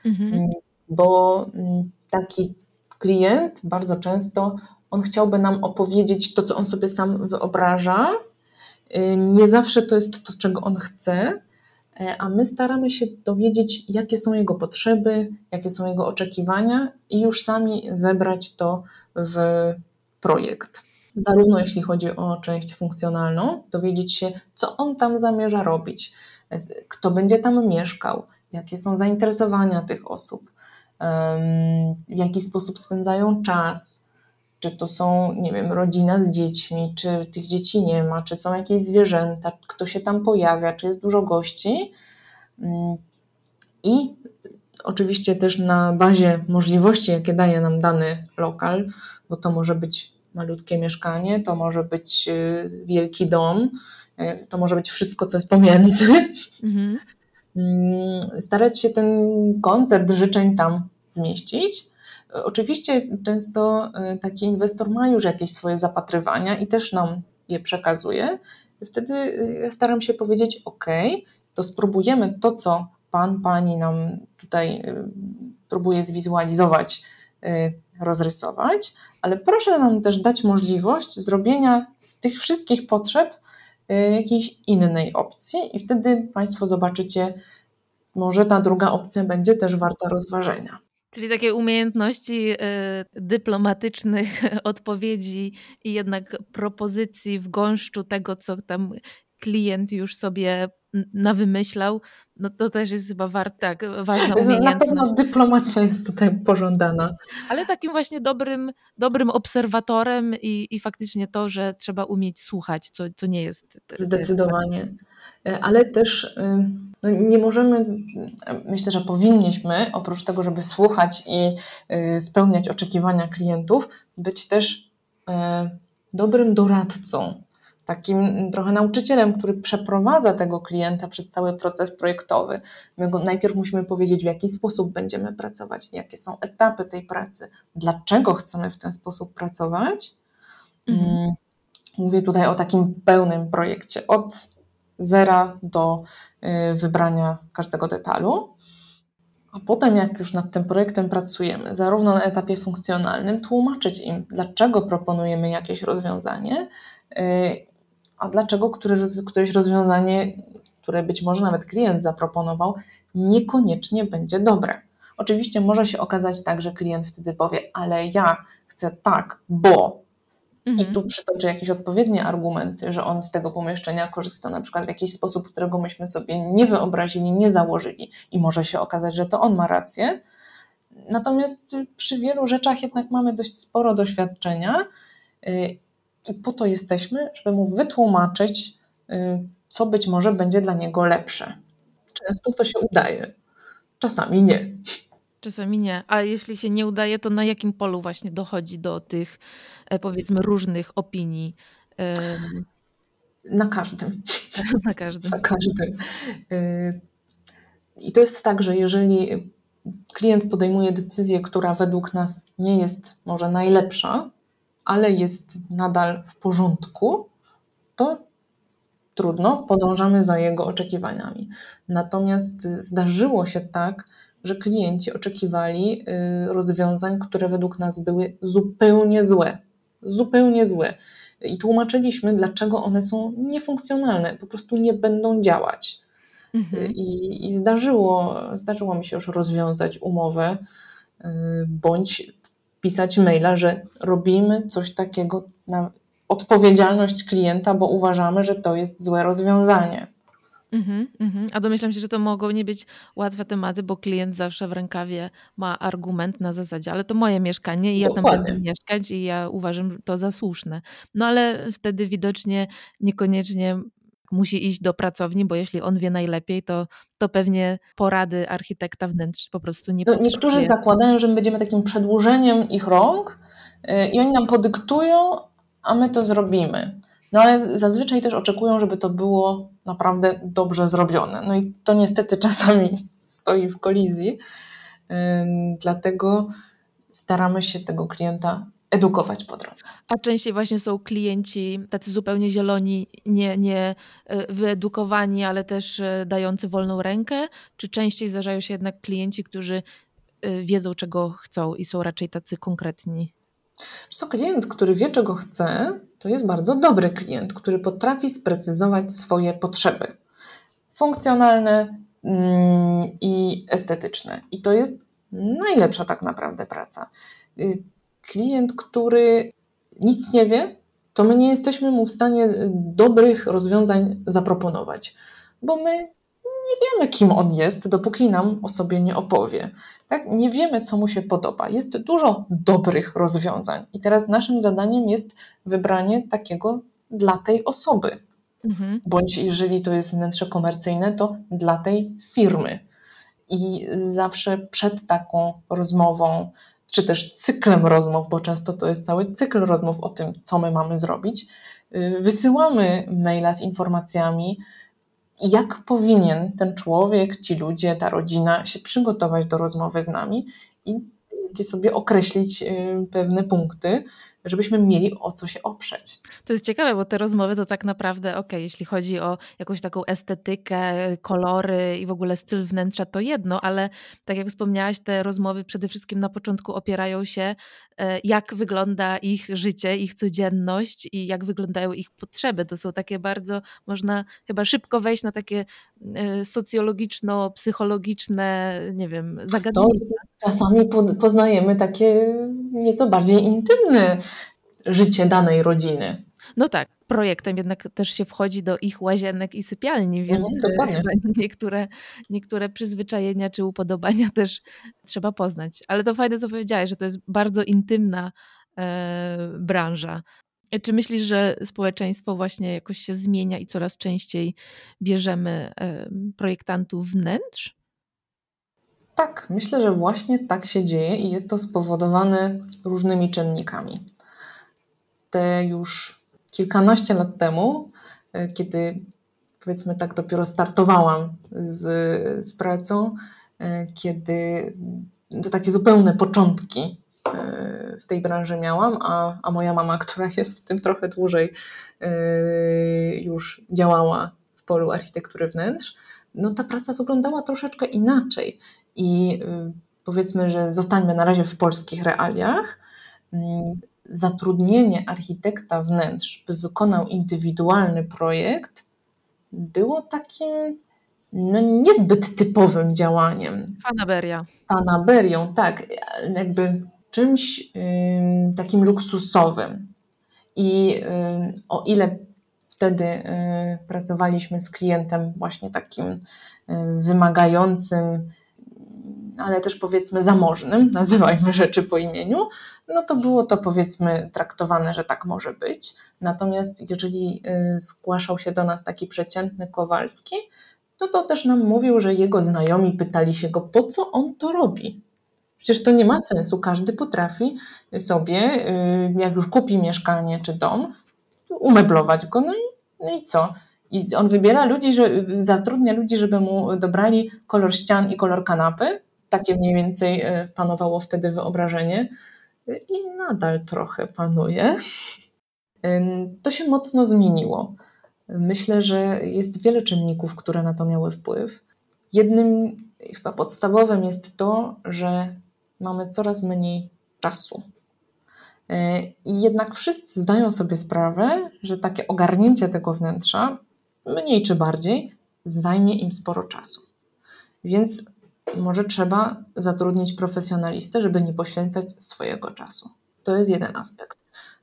Mhm. Mm, bo mm, taki klient bardzo często on chciałby nam opowiedzieć to, co on sobie sam wyobraża. Nie zawsze to jest to, czego on chce, E, a my staramy się dowiedzieć, jakie są jego potrzeby, jakie są jego oczekiwania i już sami zebrać to w projekt. Zarówno jeśli chodzi o część funkcjonalną, dowiedzieć się, co on tam zamierza robić, kto będzie tam mieszkał, jakie są zainteresowania tych osób, w jaki sposób spędzają czas, czy to są, nie wiem, rodzina z dziećmi, czy tych dzieci nie ma, czy są jakieś zwierzęta, kto się tam pojawia, czy jest dużo gości. Mm, I oczywiście też na bazie możliwości, jakie daje nam dany lokal, bo to może być malutkie mieszkanie, to może być y, wielki dom, y, to może być wszystko, co jest pomiędzy. Mhm. Mm, starać się ten koncert życzeń tam zmieścić Oczywiście często e, taki inwestor ma już jakieś swoje zapatrywania i też nam je przekazuje. Wtedy staram się powiedzieć: OK, to spróbujemy to, co pan, pani nam tutaj próbuje zwizualizować, rozrysować, ale proszę nam też dać możliwość zrobienia z tych wszystkich potrzeb jakiejś innej opcji, i wtedy Państwo zobaczycie, może ta druga opcja będzie też warta rozważenia. Czyli takie umiejętności y, dyplomatycznych (laughs) odpowiedzi i jednak propozycji w gąszczu tego, co tam klient już sobie nawymyślał, no to też jest chyba wart, tak, ważna umiejętność. Na pewno dyplomacja jest tutaj pożądana. Ale takim właśnie dobrym, dobrym obserwatorem i, i faktycznie to, że trzeba umieć słuchać, co, co nie jest... Zdecydowanie. E, ale też no nie możemy, myślę, że powinniśmy, oprócz tego, żeby słuchać i y, spełniać oczekiwania klientów, być też e, dobrym doradcą, takim trochę nauczycielem, który przeprowadza tego klienta przez cały proces projektowy. My go najpierw musimy powiedzieć, w jaki sposób będziemy pracować, jakie są etapy tej pracy, dlaczego chcemy w ten sposób pracować. Mhm. Mm, mówię tutaj o takim pełnym projekcie, od zera do y, wybrania każdego detalu. A potem, jak już nad tym projektem pracujemy, zarówno na etapie funkcjonalnym, tłumaczyć im, dlaczego proponujemy jakieś rozwiązanie, y, a dlaczego któreś rozwiązanie, które być może nawet klient zaproponował, niekoniecznie będzie dobre. Oczywiście może się okazać tak, że klient wtedy powie, ale ja chcę tak, bo Mhm. I tu przytoczę jakieś odpowiednie argumenty, że on z tego pomieszczenia korzysta na przykład w jakiś sposób, którego myśmy sobie nie wyobrazili, nie założyli i może się okazać, że to on ma rację. Natomiast przy wielu rzeczach jednak mamy dość sporo doświadczenia y, i po to jesteśmy, żeby mu wytłumaczyć, y, co być może będzie dla niego lepsze. Często to się udaje, czasami nie. Czasami nie. A jeśli się nie udaje, to na jakim polu właśnie dochodzi do tych, e, powiedzmy, różnych opinii? Na każdym. (laughs) Na każdym. Na każdym. Y, I to jest tak, że jeżeli klient podejmuje decyzję, która według nas nie jest może najlepsza, ale jest nadal w porządku, to trudno, podążamy za jego oczekiwaniami. Natomiast zdarzyło się tak, że klienci oczekiwali y, rozwiązań, które według nas były zupełnie złe. Zupełnie złe. I tłumaczyliśmy, dlaczego one są niefunkcjonalne, po prostu nie będą działać. Mhm. I, I, zdarzyło, zdarzyło mi się już rozwiązać umowę, y, bądź pisać maila, że robimy coś takiego na odpowiedzialność klienta, bo uważamy, że to jest złe rozwiązanie. Mhm, mhm. A domyślam się, że to mogą nie być łatwe tematy, bo klient zawsze w rękawie ma argument na zasadzie, ale to moje mieszkanie i ja tam będę mieszkać i ja uważam to za słuszne. No ale wtedy widocznie niekoniecznie musi iść do pracowni, bo jeśli on wie najlepiej, to, to pewnie porady architekta wnętrz po prostu nie no, Niektórzy zakładają, że my będziemy takim przedłużeniem ich rąk yy, i oni nam podyktują, a my to zrobimy. No ale zazwyczaj też oczekują, żeby to było naprawdę dobrze zrobione. No i to niestety (laughs) czasami stoi w kolizji. Dlatego staramy się tego klienta edukować po drodze. A częściej właśnie są klienci tacy zupełnie zieloni, nie, nie e, wyedukowani, ale też e, dający wolną rękę? Czy częściej zdarzają się jednak klienci, którzy e, wiedzą, czego chcą i są raczej tacy konkretni? Co klient, który wie, czego chce, to jest bardzo dobry klient, który potrafi sprecyzować swoje potrzeby funkcjonalne mm, i estetyczne. I to jest najlepsza tak naprawdę praca. Klient, który nic nie wie, to my nie jesteśmy mu w stanie y, dobrych rozwiązań zaproponować, bo my nie wiemy, kim on jest, dopóki nam o sobie nie opowie. Tak? Nie wiemy, co mu się podoba. Jest dużo dobrych rozwiązań, i teraz naszym zadaniem jest wybranie takiego dla tej osoby. Mhm. Bądź jeżeli to jest wnętrze komercyjne, to dla tej firmy. I zawsze przed taką rozmową, czy też cyklem rozmów, bo często to jest cały cykl rozmów o tym, co my mamy zrobić, y, wysyłamy maila z informacjami, jak powinien ten człowiek, ci ludzie, ta rodzina się przygotować do rozmowy z nami i sobie określić y, pewne punkty, żebyśmy mieli o co się oprzeć. To jest ciekawe, bo te rozmowy to tak naprawdę, ok, jeśli chodzi o jakąś taką estetykę, kolory i w ogóle styl wnętrza, to jedno, ale tak jak wspomniałaś, te rozmowy przede wszystkim na początku opierają się, e, jak wygląda ich życie, ich codzienność i jak wyglądają ich potrzeby. To są takie bardzo, można chyba szybko wejść na takie e, socjologiczno-psychologiczne, nie wiem, zagadnienia. To czasami poznajemy takie nieco bardziej intymne życie danej rodziny. No tak, projektem jednak też się wchodzi do ich łazienek i sypialni, więc mhm, niektóre, niektóre przyzwyczajenia czy upodobania (laughs) też trzeba poznać. Ale to fajne, co powiedziałeś, że to jest bardzo intymna e, branża. Czy myślisz, że społeczeństwo właśnie jakoś się zmienia i coraz częściej bierzemy e, projektantów wnętrz? Tak, myślę, że właśnie tak się dzieje i jest to spowodowane różnymi czynnikami. Te już kilkanaście lat temu, e, kiedy powiedzmy tak dopiero startowałam z, z pracą, e, kiedy to takie zupełne początki e, w tej branży miałam, a, a moja mama, która jest w tym trochę dłużej, już działała w polu architektury wnętrz, no ta praca wyglądała troszeczkę inaczej. I y, powiedzmy, że zostańmy na razie w polskich realiach. Mm, zatrudnienie architekta wnętrz, by wykonał indywidualny projekt, było takim no, niezbyt typowym działaniem. Fanaberia. Fanaberią, tak. Jakby czymś y, takim luksusowym. I y, o ile wtedy y, pracowaliśmy z klientem właśnie takim y, wymagającym, ale też powiedzmy zamożnym, (laughs) nazywajmy rzeczy po imieniu, no to było to powiedzmy traktowane, że tak może być. Natomiast jeżeli y, zgłaszał się do nas taki przeciętny Kowalski, no to też nam mówił, że jego znajomi pytali się go, po co on to robi. Przecież to nie ma sensu. Każdy potrafi sobie, y, jak już kupi mieszkanie czy dom, umeblować go, no i, no i co? I on wybiera ludzi, że zatrudnia ludzi, żeby mu dobrali kolor ścian i kolor kanapy, takie mniej więcej e, panowało wtedy wyobrażenie i nadal trochę panuje. To się mocno zmieniło. Myślę, że jest wiele czynników, które na to miały wpływ. Jednym, chyba podstawowym jest to, że mamy coraz mniej czasu. E, I jednak wszyscy zdają sobie sprawę, że takie ogarnięcie tego wnętrza, mniej czy bardziej, zajmie im sporo czasu. Więc może trzeba zatrudnić profesjonalistę, żeby nie poświęcać swojego czasu. To jest jeden aspekt.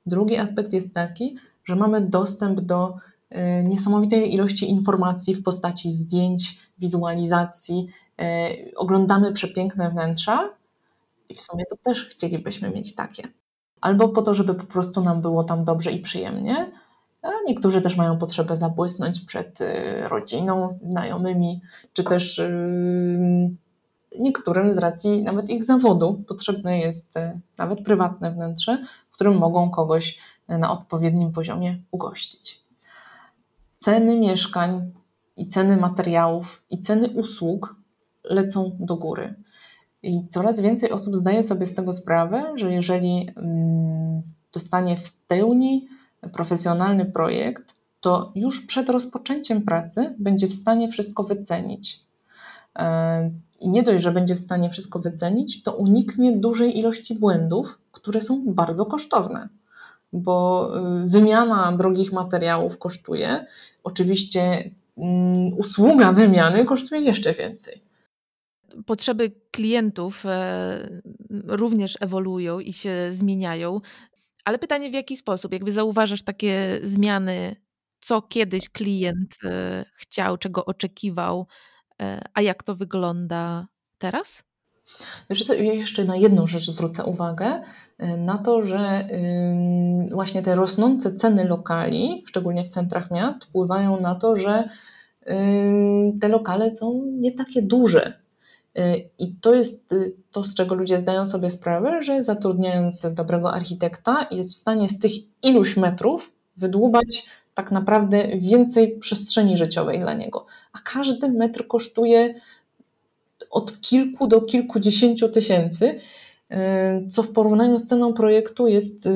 Drugi aspekt jest taki, że mamy dostęp do e, niesamowitej ilości informacji w postaci zdjęć, wizualizacji. E, oglądamy przepiękne wnętrza i w sumie to też chcielibyśmy mieć takie. Albo po to, żeby po prostu nam było tam dobrze i przyjemnie, a niektórzy też mają potrzebę zabłysnąć przed e, rodziną, znajomymi, czy też niektórym z racji nawet ich zawodu potrzebne jest e, nawet prywatne wnętrze, w którym mogą kogoś na odpowiednim poziomie ugościć. Ceny mieszkań i ceny materiałów i ceny usług lecą do góry. I coraz więcej osób zdaje sobie z tego sprawę, że jeżeli mm, dostanie w pełni profesjonalny projekt, to już przed rozpoczęciem pracy będzie w stanie wszystko wycenić. I nie dość, że będzie w stanie wszystko wycenić, to uniknie dużej ilości błędów, które są bardzo kosztowne, bo y, wymiana drogich materiałów kosztuje. Oczywiście mm, usługa wymiany kosztuje jeszcze więcej potrzeby klientów e, również ewoluują i się zmieniają. Ale pytanie w jaki sposób? Jakby zauważasz takie zmiany, co kiedyś klient e, chciał, czego oczekiwał, a jak to wygląda teraz? Jeszcze na jedną rzecz zwrócę uwagę, na to, że właśnie te rosnące ceny lokali, szczególnie w centrach miast, wpływają na to, że te lokale są nie takie duże. Y, I to jest y, to, z czego ludzie zdają sobie sprawę, że zatrudniając dobrego architekta, jest w stanie z tych iluś metrów wydłubać tak naprawdę więcej przestrzeni życiowej dla niego. A każdy metr kosztuje od kilku do kilkudziesięciu tysięcy, y, co w porównaniu z ceną projektu jest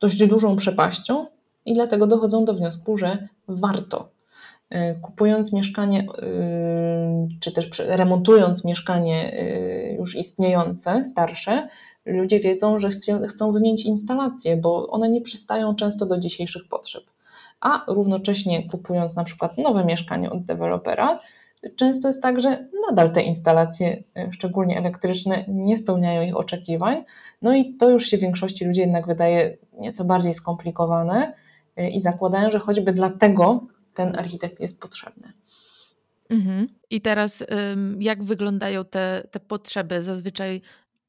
dość dużą przepaścią, i dlatego dochodzą do wniosku, że warto E, kupując mieszkanie, czy też remontując mieszkanie już istniejące, starsze, ludzie wiedzą, że chcą wymienić instalacje, bo one nie przystają często do dzisiejszych potrzeb. A równocześnie kupując na przykład nowe mieszkanie od dewelopera, często jest tak, że nadal te instalacje, szczególnie elektryczne, nie spełniają ich oczekiwań. No i to już się większości ludzi jednak wydaje nieco bardziej skomplikowane i zakładają, że choćby dlatego ten architekt jest potrzebny. Mhm. I teraz jak wyglądają te, te potrzeby? Zazwyczaj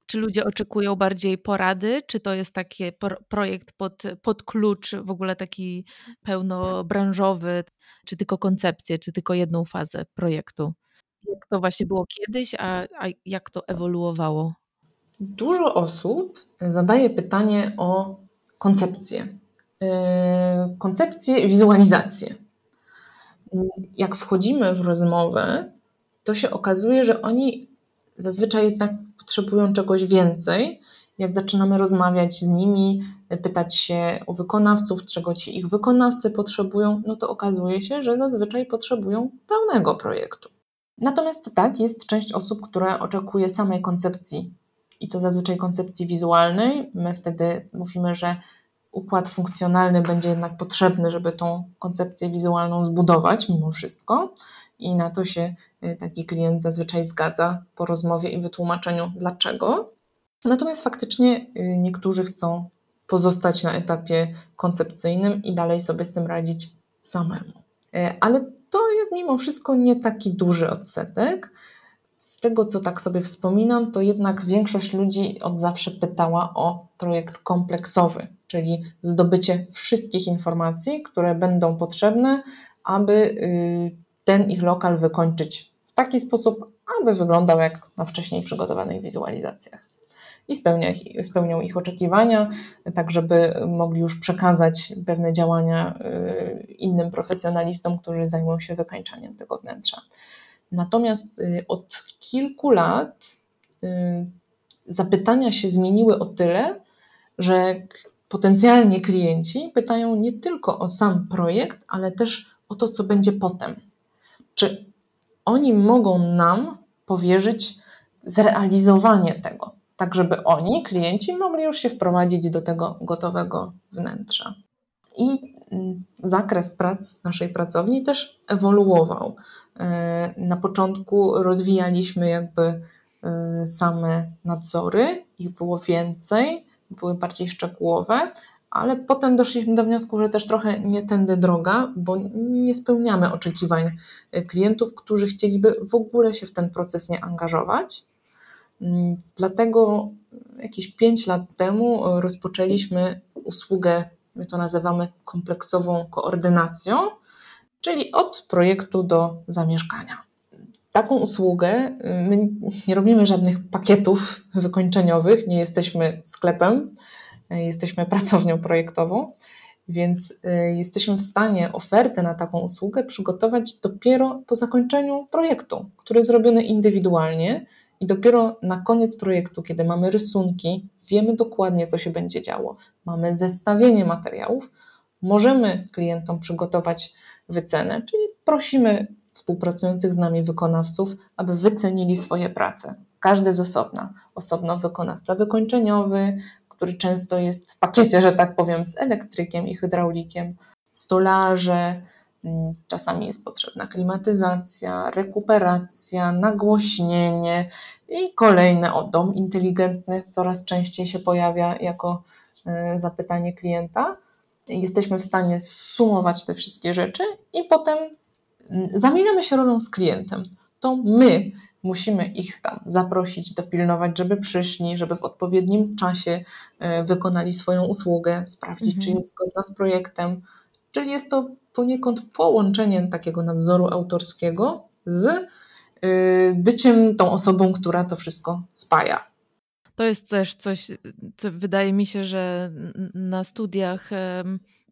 czy ludzie oczekują bardziej porady, czy to jest taki projekt pod, pod klucz, w ogóle taki pełnobranżowy, czy tylko koncepcję, czy tylko jedną fazę projektu? Jak to właśnie było kiedyś, a, a jak to ewoluowało? Dużo osób zadaje pytanie o koncepcję. Yy, koncepcję, wizualizację jak wchodzimy w rozmowę, to się okazuje, że oni zazwyczaj jednak potrzebują czegoś więcej. Jak zaczynamy rozmawiać z nimi, pytać się u wykonawców, czego ci ich wykonawcy potrzebują, no to okazuje się, że zazwyczaj potrzebują pełnego projektu. Natomiast tak, jest część osób, która oczekuje samej koncepcji i to zazwyczaj koncepcji wizualnej. My wtedy mówimy, że układ funkcjonalny będzie jednak potrzebny, żeby tą koncepcję wizualną zbudować mimo wszystko. I na to się y, taki klient zazwyczaj zgadza po rozmowie i wytłumaczeniu dlaczego. Natomiast faktycznie y, niektórzy chcą pozostać na etapie koncepcyjnym i dalej sobie z tym radzić samemu. Y, ale to jest mimo wszystko nie taki duży odsetek. Z tego, co tak sobie wspominam, to jednak większość ludzi od zawsze pytała o projekt kompleksowy, czyli zdobycie wszystkich informacji, które będą potrzebne, aby ten ich lokal wykończyć w taki sposób, aby wyglądał jak na wcześniej przygotowanych wizualizacjach. I spełnia ich, spełnią ich oczekiwania, tak żeby mogli już przekazać pewne działania y, innym profesjonalistom, którzy zajmą się wykańczaniem tego wnętrza. Natomiast y, od kilku lat zapytania się zmieniły o tyle, że potencjalnie klienci pytają nie tylko o sam projekt, ale też o to, co będzie potem. Czy oni mogą nam powierzyć zrealizowanie tego, tak żeby oni, klienci, mogli już się wprowadzić do tego gotowego wnętrza. I mm, zakres prac naszej pracowni też ewoluował. E, na początku rozwijaliśmy jakby e, same nadzory, ich było więcej były bardziej szczegółowe, ale potem doszliśmy do wniosku, że też trochę nie tędy droga, bo nie spełniamy oczekiwań klientów, którzy chcieliby w ogóle się w ten proces nie angażować. Mm, dlatego jakieś 5 lat temu rozpoczęliśmy usługę, my to nazywamy kompleksową koordynacją, czyli od projektu do zamieszkania taką usługę y, my nie robimy żadnych pakietów wykończeniowych, nie jesteśmy sklepem. Jesteśmy (laughs) pracownią projektową, więc jesteśmy w stanie ofertę na taką usługę przygotować dopiero po zakończeniu projektu, który jest zrobiony indywidualnie i dopiero na koniec projektu, kiedy mamy rysunki, wiemy dokładnie, co się będzie działo, mamy zestawienie materiałów, możemy klientom przygotować wycenę, czyli prosimy współpracujących z nami wykonawców, aby wycenili swoje prace. Każdy z osobna. Osobno wykonawca wykończeniowy, który często jest w pakiecie, że tak powiem, z elektrykiem i hydraulikiem, stolarze, mm, czasami jest potrzebna klimatyzacja, rekuperacja, nagłośnienie i kolejne o dom inteligentny coraz częściej się pojawia jako e, zapytanie klienta. Jesteśmy w stanie sumować te wszystkie rzeczy i potem zamieniamy się rolą z klientem. To my musimy ich tam zaprosić, dopilnować, żeby przyszli, żeby w odpowiednim czasie e, wykonali swoją usługę, sprawdzić, mhm. czy jest zgodna z projektem. Czyli jest to poniekąd połączenie takiego nadzoru autorskiego z e, byciem tą osobą, która to wszystko spaja. To jest też coś, co wydaje mi się, że na studiach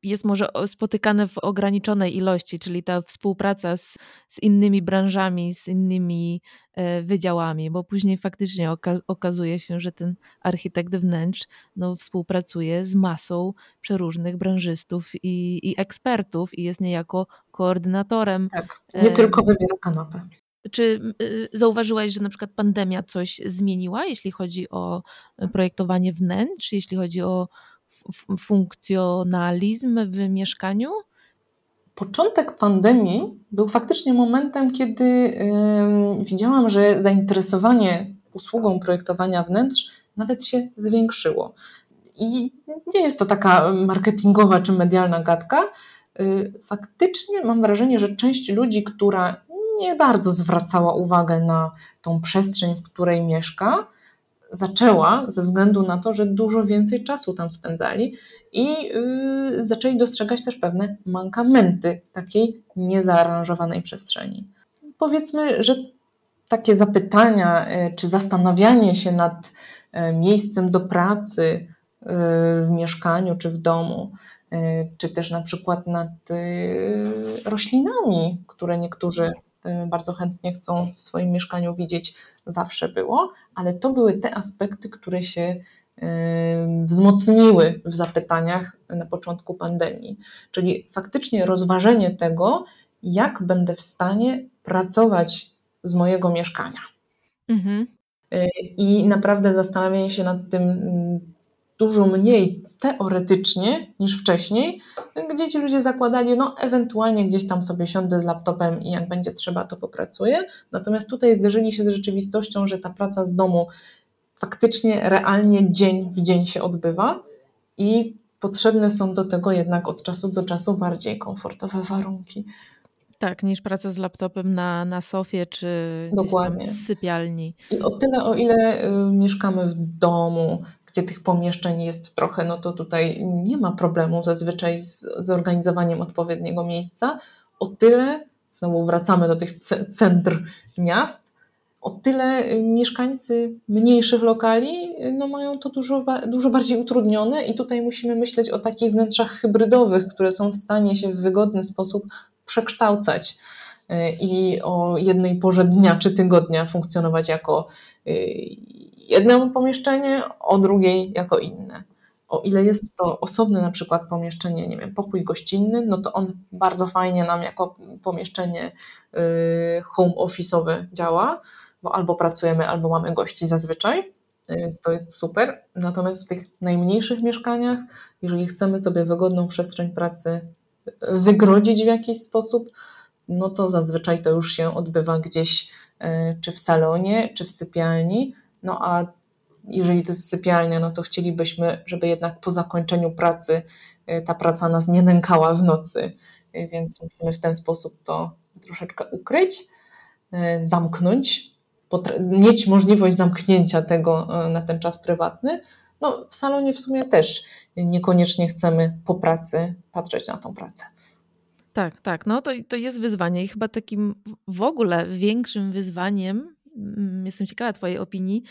jest może spotykane w ograniczonej ilości, czyli ta współpraca z, z innymi branżami, z innymi e, wydziałami, bo później faktycznie oka okazuje się, że ten architekt wnętrz no, współpracuje z masą przeróżnych branżystów i, i ekspertów i jest niejako koordynatorem. Tak, nie e, tylko wybiera kanapę. Czy y, zauważyłaś, że na przykład pandemia coś zmieniła, jeśli chodzi o projektowanie wnętrz, jeśli chodzi o funkcjonalizm w mieszkaniu? Początek pandemii był faktycznie momentem, kiedy yy, widziałam, że zainteresowanie usługą projektowania wnętrz nawet się zwiększyło. I nie jest to taka marketingowa czy medialna gadka. Yy, faktycznie mam wrażenie, że część ludzi, która nie bardzo zwracała uwagę na tą przestrzeń, w której mieszka, zaczęła ze względu na to, że dużo więcej czasu tam spędzali i yy, zaczęli dostrzegać też pewne mankamenty takiej niezaaranżowanej przestrzeni. Powiedzmy, że takie zapytania yy, czy zastanawianie się nad yy, miejscem do pracy yy, w mieszkaniu czy w domu, yy, czy też na przykład nad yy, roślinami, które niektórzy Y, bardzo chętnie chcą w swoim mieszkaniu widzieć, zawsze było, ale to były te aspekty, które się y, wzmocniły w zapytaniach na początku pandemii. Czyli faktycznie rozważenie tego, jak będę w stanie pracować z mojego mieszkania. Mhm. Y, I naprawdę zastanawianie się nad tym mm, dużo mniej teoretycznie niż wcześniej, gdzie ci ludzie zakładali, no ewentualnie gdzieś tam sobie siądę z laptopem i jak będzie trzeba, to popracuję. Natomiast tutaj zderzyli się z rzeczywistością, że ta praca z domu faktycznie, realnie dzień w dzień się odbywa i potrzebne są do tego jednak od czasu do czasu bardziej komfortowe warunki. Tak, niż praca z laptopem na, na sofie czy Dokładnie. w sypialni. I o tyle, o ile y, mieszkamy w domu, gdzie tych pomieszczeń jest trochę, no to tutaj nie ma problemu zazwyczaj z zorganizowaniem odpowiedniego miejsca. O tyle, znowu wracamy do tych centr miast, o tyle mieszkańcy mniejszych lokali no mają to dużo, dużo bardziej utrudnione i tutaj musimy myśleć o takich wnętrzach hybrydowych, które są w stanie się w wygodny sposób przekształcać y, i o jednej porze dnia czy tygodnia funkcjonować jako y, jedno pomieszczenie, o drugiej jako inne. O ile jest to osobne na przykład pomieszczenie, nie wiem, pokój gościnny, no to on bardzo fajnie nam jako pomieszczenie y, home office'owe działa, bo albo pracujemy, albo mamy gości zazwyczaj, więc to jest super. Natomiast w tych najmniejszych mieszkaniach, jeżeli chcemy sobie wygodną przestrzeń pracy wygrodzić w jakiś sposób, no to zazwyczaj to już się odbywa gdzieś y, czy w salonie, czy w sypialni, no a jeżeli to jest sypialnia, no to chcielibyśmy, żeby jednak po zakończeniu pracy y, ta praca nas nie nękała w nocy, y, więc musimy w ten sposób to troszeczkę ukryć, y, zamknąć, mieć możliwość zamknięcia tego na ten czas prywatny. No, w salonie w sumie też niekoniecznie chcemy po pracy patrzeć na tą pracę. Tak, tak. No to, to jest wyzwanie i chyba takim w ogóle większym wyzwaniem jestem ciekawa Twojej opinii.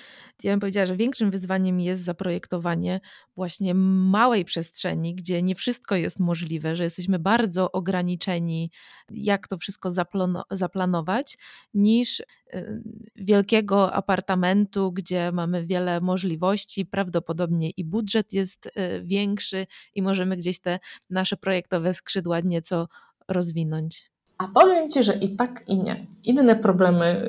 Ja bym powiedziała, że większym wyzwaniem jest zaprojektowanie właśnie małej przestrzeni, gdzie nie wszystko jest możliwe, że jesteśmy bardzo ograniczeni, jak to wszystko zaplanować, niż y, wielkiego apartamentu, gdzie mamy wiele możliwości, prawdopodobnie i budżet jest y, większy i możemy gdzieś te nasze projektowe skrzydła nieco rozwinąć. A powiem Ci, że i tak, i nie. Inne problemy,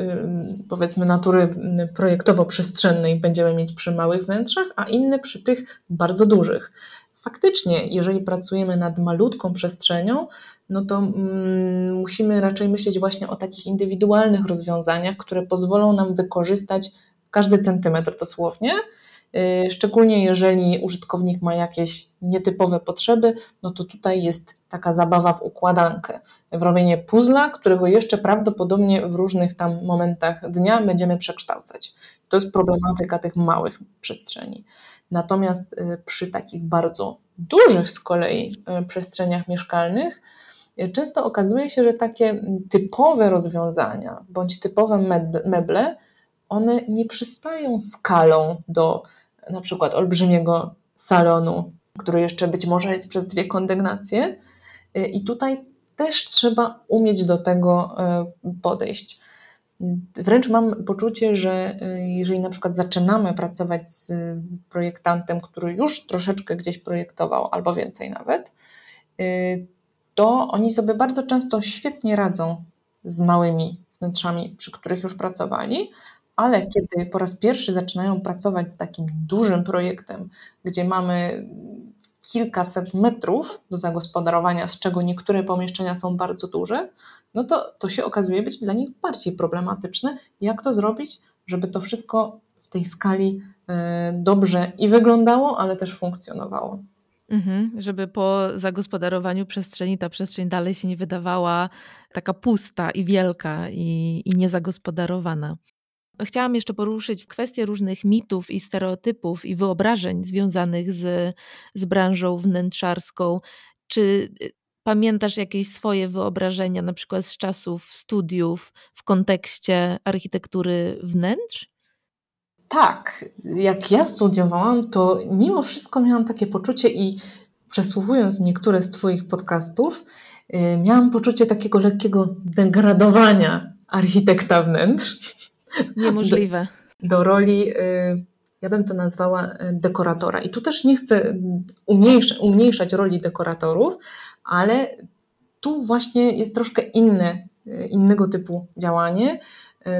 powiedzmy, natury projektowo-przestrzennej będziemy mieć przy małych wnętrzach, a inne przy tych bardzo dużych. Faktycznie, jeżeli pracujemy nad malutką przestrzenią, no to mm, musimy raczej myśleć właśnie o takich indywidualnych rozwiązaniach, które pozwolą nam wykorzystać każdy centymetr dosłownie, szczególnie jeżeli użytkownik ma jakieś nietypowe potrzeby, no to tutaj jest taka zabawa w układankę, w robienie puzla, którego jeszcze prawdopodobnie w różnych tam momentach dnia będziemy przekształcać. To jest problematyka tych małych przestrzeni. Natomiast y, przy takich bardzo dużych z kolei y, przestrzeniach mieszkalnych, często okazuje się, że takie typowe rozwiązania bądź typowe meble, one nie przystają skalą do na przykład olbrzymiego salonu, który jeszcze być może jest przez dwie kondygnacje. I tutaj też trzeba umieć do tego y, podejść. Wręcz mam poczucie, że y, jeżeli na przykład zaczynamy pracować z projektantem, który już troszeczkę gdzieś projektował, albo więcej nawet, to oni sobie bardzo często świetnie radzą z małymi wnętrzami, przy których już pracowali, ale kiedy po raz pierwszy zaczynają pracować z takim dużym projektem, gdzie mamy kilkaset metrów do zagospodarowania, z czego niektóre pomieszczenia są bardzo duże, no to to się okazuje być dla nich bardziej problematyczne. Jak to zrobić, żeby to wszystko w tej skali e, dobrze i wyglądało, ale też funkcjonowało? Mhm, żeby po zagospodarowaniu przestrzeni ta przestrzeń dalej się nie wydawała taka pusta i wielka i, i niezagospodarowana. Chciałam jeszcze poruszyć kwestię różnych mitów i stereotypów i wyobrażeń związanych z, z branżą wnętrzarską. Czy y, pamiętasz jakieś swoje wyobrażenia, na przykład z czasów studiów w kontekście architektury wnętrz? Tak, jak ja studiowałam, to mimo wszystko miałam takie poczucie i przesłuchując niektóre z Twoich podcastów, y, miałam poczucie takiego lekkiego degradowania architekta wnętrz. Niemożliwe. Do, do roli, y, ja bym to nazwała y, dekoratora. I tu też nie chcę umniejsza, umniejszać roli dekoratorów, ale tu właśnie jest troszkę inne, y, innego typu działanie.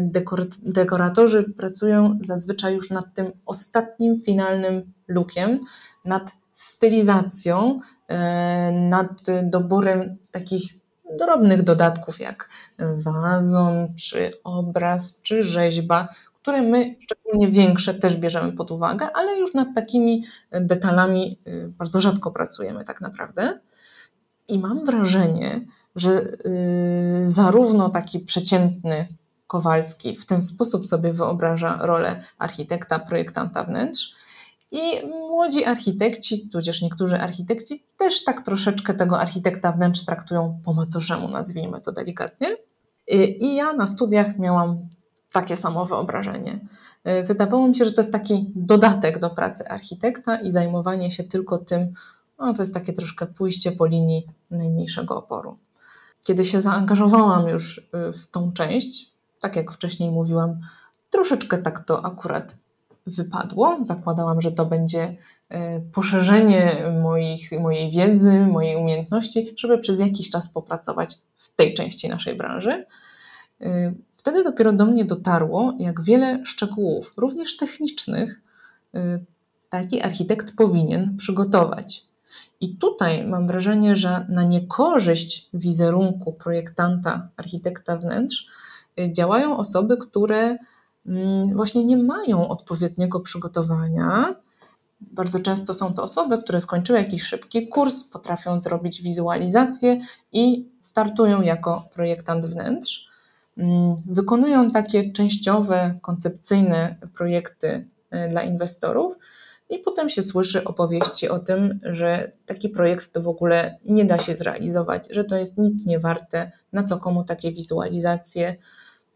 Dekor, dekoratorzy pracują zazwyczaj już nad tym ostatnim, finalnym lookiem, nad stylizacją, nad doborem takich drobnych dodatków jak wazon, czy obraz, czy rzeźba, które my, szczególnie większe, też bierzemy pod uwagę, ale już nad takimi detalami y, bardzo rzadko pracujemy tak naprawdę. I mam wrażenie, że y, zarówno taki przeciętny Kowalski w ten sposób sobie wyobraża rolę architekta, projektanta wnętrz, i młodzi architekci, tudzież niektórzy architekci, też tak troszeczkę tego architekta wnętrz traktują po macoszemu, nazwijmy to delikatnie. I ja na studiach miałam takie samo wyobrażenie. Wydawało mi się, że to jest taki dodatek do pracy architekta i zajmowanie się tylko tym, no to jest takie troszkę pójście po linii najmniejszego oporu. Kiedy się zaangażowałam już y, w tą część, tak jak wcześniej mówiłam, troszeczkę tak to akurat wypadło. Zakładałam, że to będzie e, poszerzenie moich, mojej wiedzy, mojej umiejętności, żeby przez jakiś czas popracować w tej części naszej branży. E, wtedy dopiero do mnie dotarło, jak wiele szczegółów, również technicznych, e, taki architekt powinien przygotować. I tutaj mam wrażenie, że na niekorzyść wizerunku projektanta, architekta wnętrz działają osoby, które właśnie nie mają odpowiedniego przygotowania. Bardzo często są to osoby, które skończyły jakiś szybki kurs, potrafią zrobić wizualizację i startują jako projektant wnętrz. Mm, wykonują takie częściowe, koncepcyjne projekty e, dla inwestorów, i potem się słyszy opowieści o tym, że taki projekt to w ogóle nie da się zrealizować, że to jest nic nie warte, na co komu takie wizualizacje.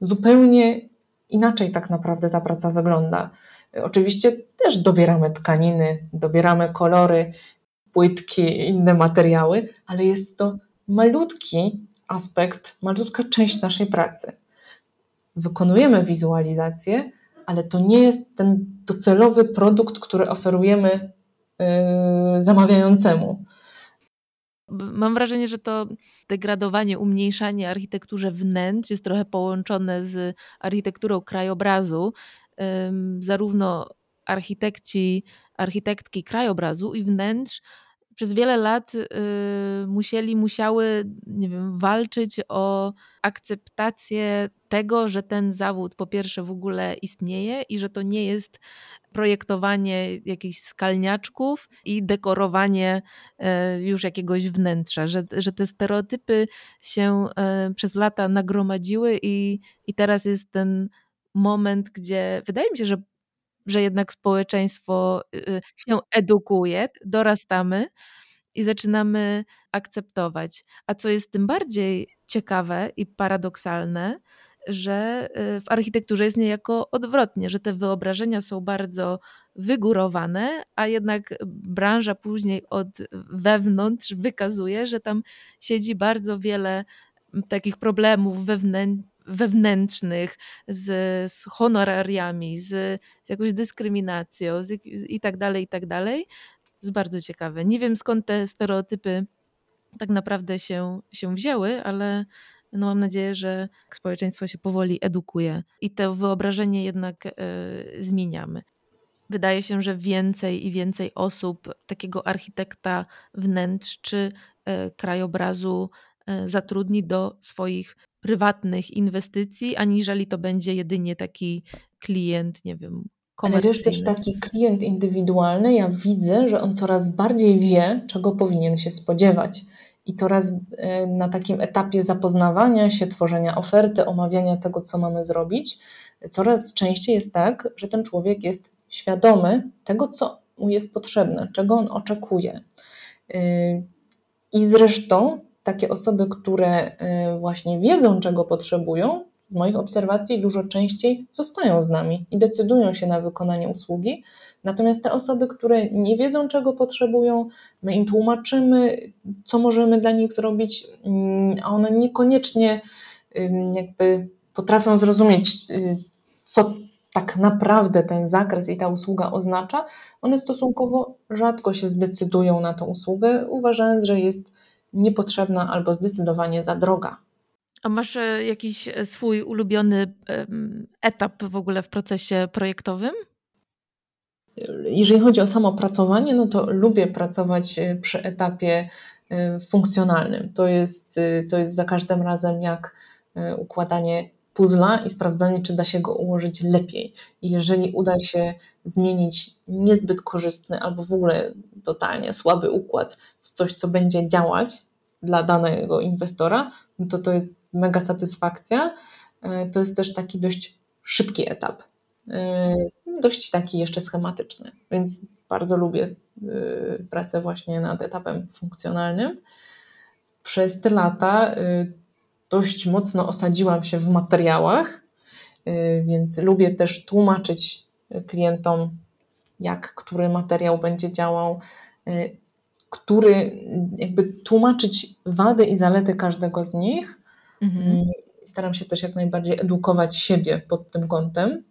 Zupełnie inaczej tak naprawdę ta praca wygląda. Oczywiście też dobieramy tkaniny, dobieramy kolory, płytki, inne materiały, ale jest to malutki aspekt, malutka część naszej pracy. Wykonujemy wizualizację, ale to nie jest ten docelowy produkt, który oferujemy yy, zamawiającemu. Mam wrażenie, że to degradowanie, umniejszanie architekturze wnętrz jest trochę połączone z architekturą krajobrazu. Zarówno architekci, architektki krajobrazu i wnętrz przez wiele lat y, musieli, musiały, nie wiem, walczyć o akceptację tego, że ten zawód po pierwsze w ogóle istnieje i że to nie jest projektowanie jakichś skalniaczków i dekorowanie e, już jakiegoś wnętrza, że, że te stereotypy się e, przez lata nagromadziły i, i teraz jest ten moment, gdzie wydaje mi się, że że jednak społeczeństwo y, y, się edukuje, dorastamy i zaczynamy akceptować. A co jest tym bardziej ciekawe i paradoksalne, że y, w architekturze jest niejako odwrotnie, że te wyobrażenia są bardzo wygórowane, a jednak branża później od wewnątrz wykazuje, że tam siedzi bardzo wiele takich problemów wewnętrznych wewnętrznych, z, z honorariami, z, z jakąś dyskryminacją z, i tak dalej, i tak dalej. Jest bardzo ciekawe. Nie wiem skąd te stereotypy tak naprawdę się, się wzięły, ale no mam nadzieję, że społeczeństwo się powoli edukuje i to wyobrażenie jednak y, zmieniamy. Wydaje się, że więcej i więcej osób takiego architekta wnętrz czy y, krajobrazu zatrudni do swoich prywatnych inwestycji, aniżeli to będzie jedynie taki klient, nie wiem, ale wiesz, też taki klient indywidualny, ja widzę, że on coraz bardziej wie, czego powinien się spodziewać. I coraz e, na takim etapie zapoznawania się, tworzenia oferty, omawiania tego, co mamy zrobić, coraz częściej jest tak, że ten człowiek jest świadomy tego, co mu jest potrzebne, czego on oczekuje. E, I zresztą takie osoby, które y, właśnie wiedzą, czego potrzebują, w moich obserwacji dużo częściej zostają z nami i decydują się na wykonanie usługi. Natomiast te osoby, które nie wiedzą, czego potrzebują, my im tłumaczymy, co możemy dla nich zrobić, mm, a one niekoniecznie jakby potrafią zrozumieć, y, co tak naprawdę ten zakres i ta usługa oznacza, one stosunkowo rzadko się zdecydują na tę usługę, uważając, że jest niepotrzebna albo zdecydowanie za droga. A masz e, jakiś e, swój ulubiony etap w ogóle w procesie projektowym? Jeżeli chodzi o samo pracowanie, no to lubię pracować e, przy etapie funkcjonalnym. To jest, to jest za każdym razem jak układanie puzla i sprawdzanie, czy da się go ułożyć lepiej. I jeżeli uda się zmienić niezbyt korzystny albo w ogóle totalnie słaby układ w coś, co będzie działać dla danego inwestora, no to to jest mega satysfakcja. E, to jest też taki dość szybki etap, e, dość taki jeszcze schematyczny, więc bardzo lubię e, pracę właśnie nad etapem funkcjonalnym. Przez te lata dość mocno osadziłam się w materiałach, więc lubię też tłumaczyć klientom, jak który materiał będzie działał, który jakby tłumaczyć wady i zalety każdego z nich. Mhm. Mm, staram się też jak najbardziej edukować siebie pod tym kątem.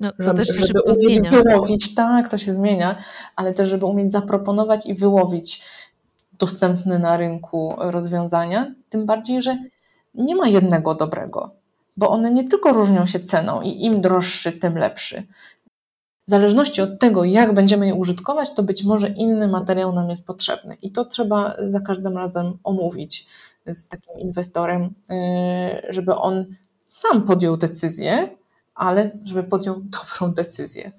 No, to żeby, też się żeby umieć zmienia. wyłowić, tak, to się zmienia, ale też, żeby umieć zaproponować i wyłowić dostępne na rynku rozwiązania. Tym bardziej, że nie ma jednego dobrego, bo one nie tylko różnią się ceną i im droższy, tym lepszy. W zależności od tego, jak będziemy je użytkować, to być może inny materiał nam jest potrzebny. I to trzeba za każdym razem omówić z takim inwestorem, y, żeby on sam podjął decyzję, ale żeby podjął (laughs) dobrą decyzję.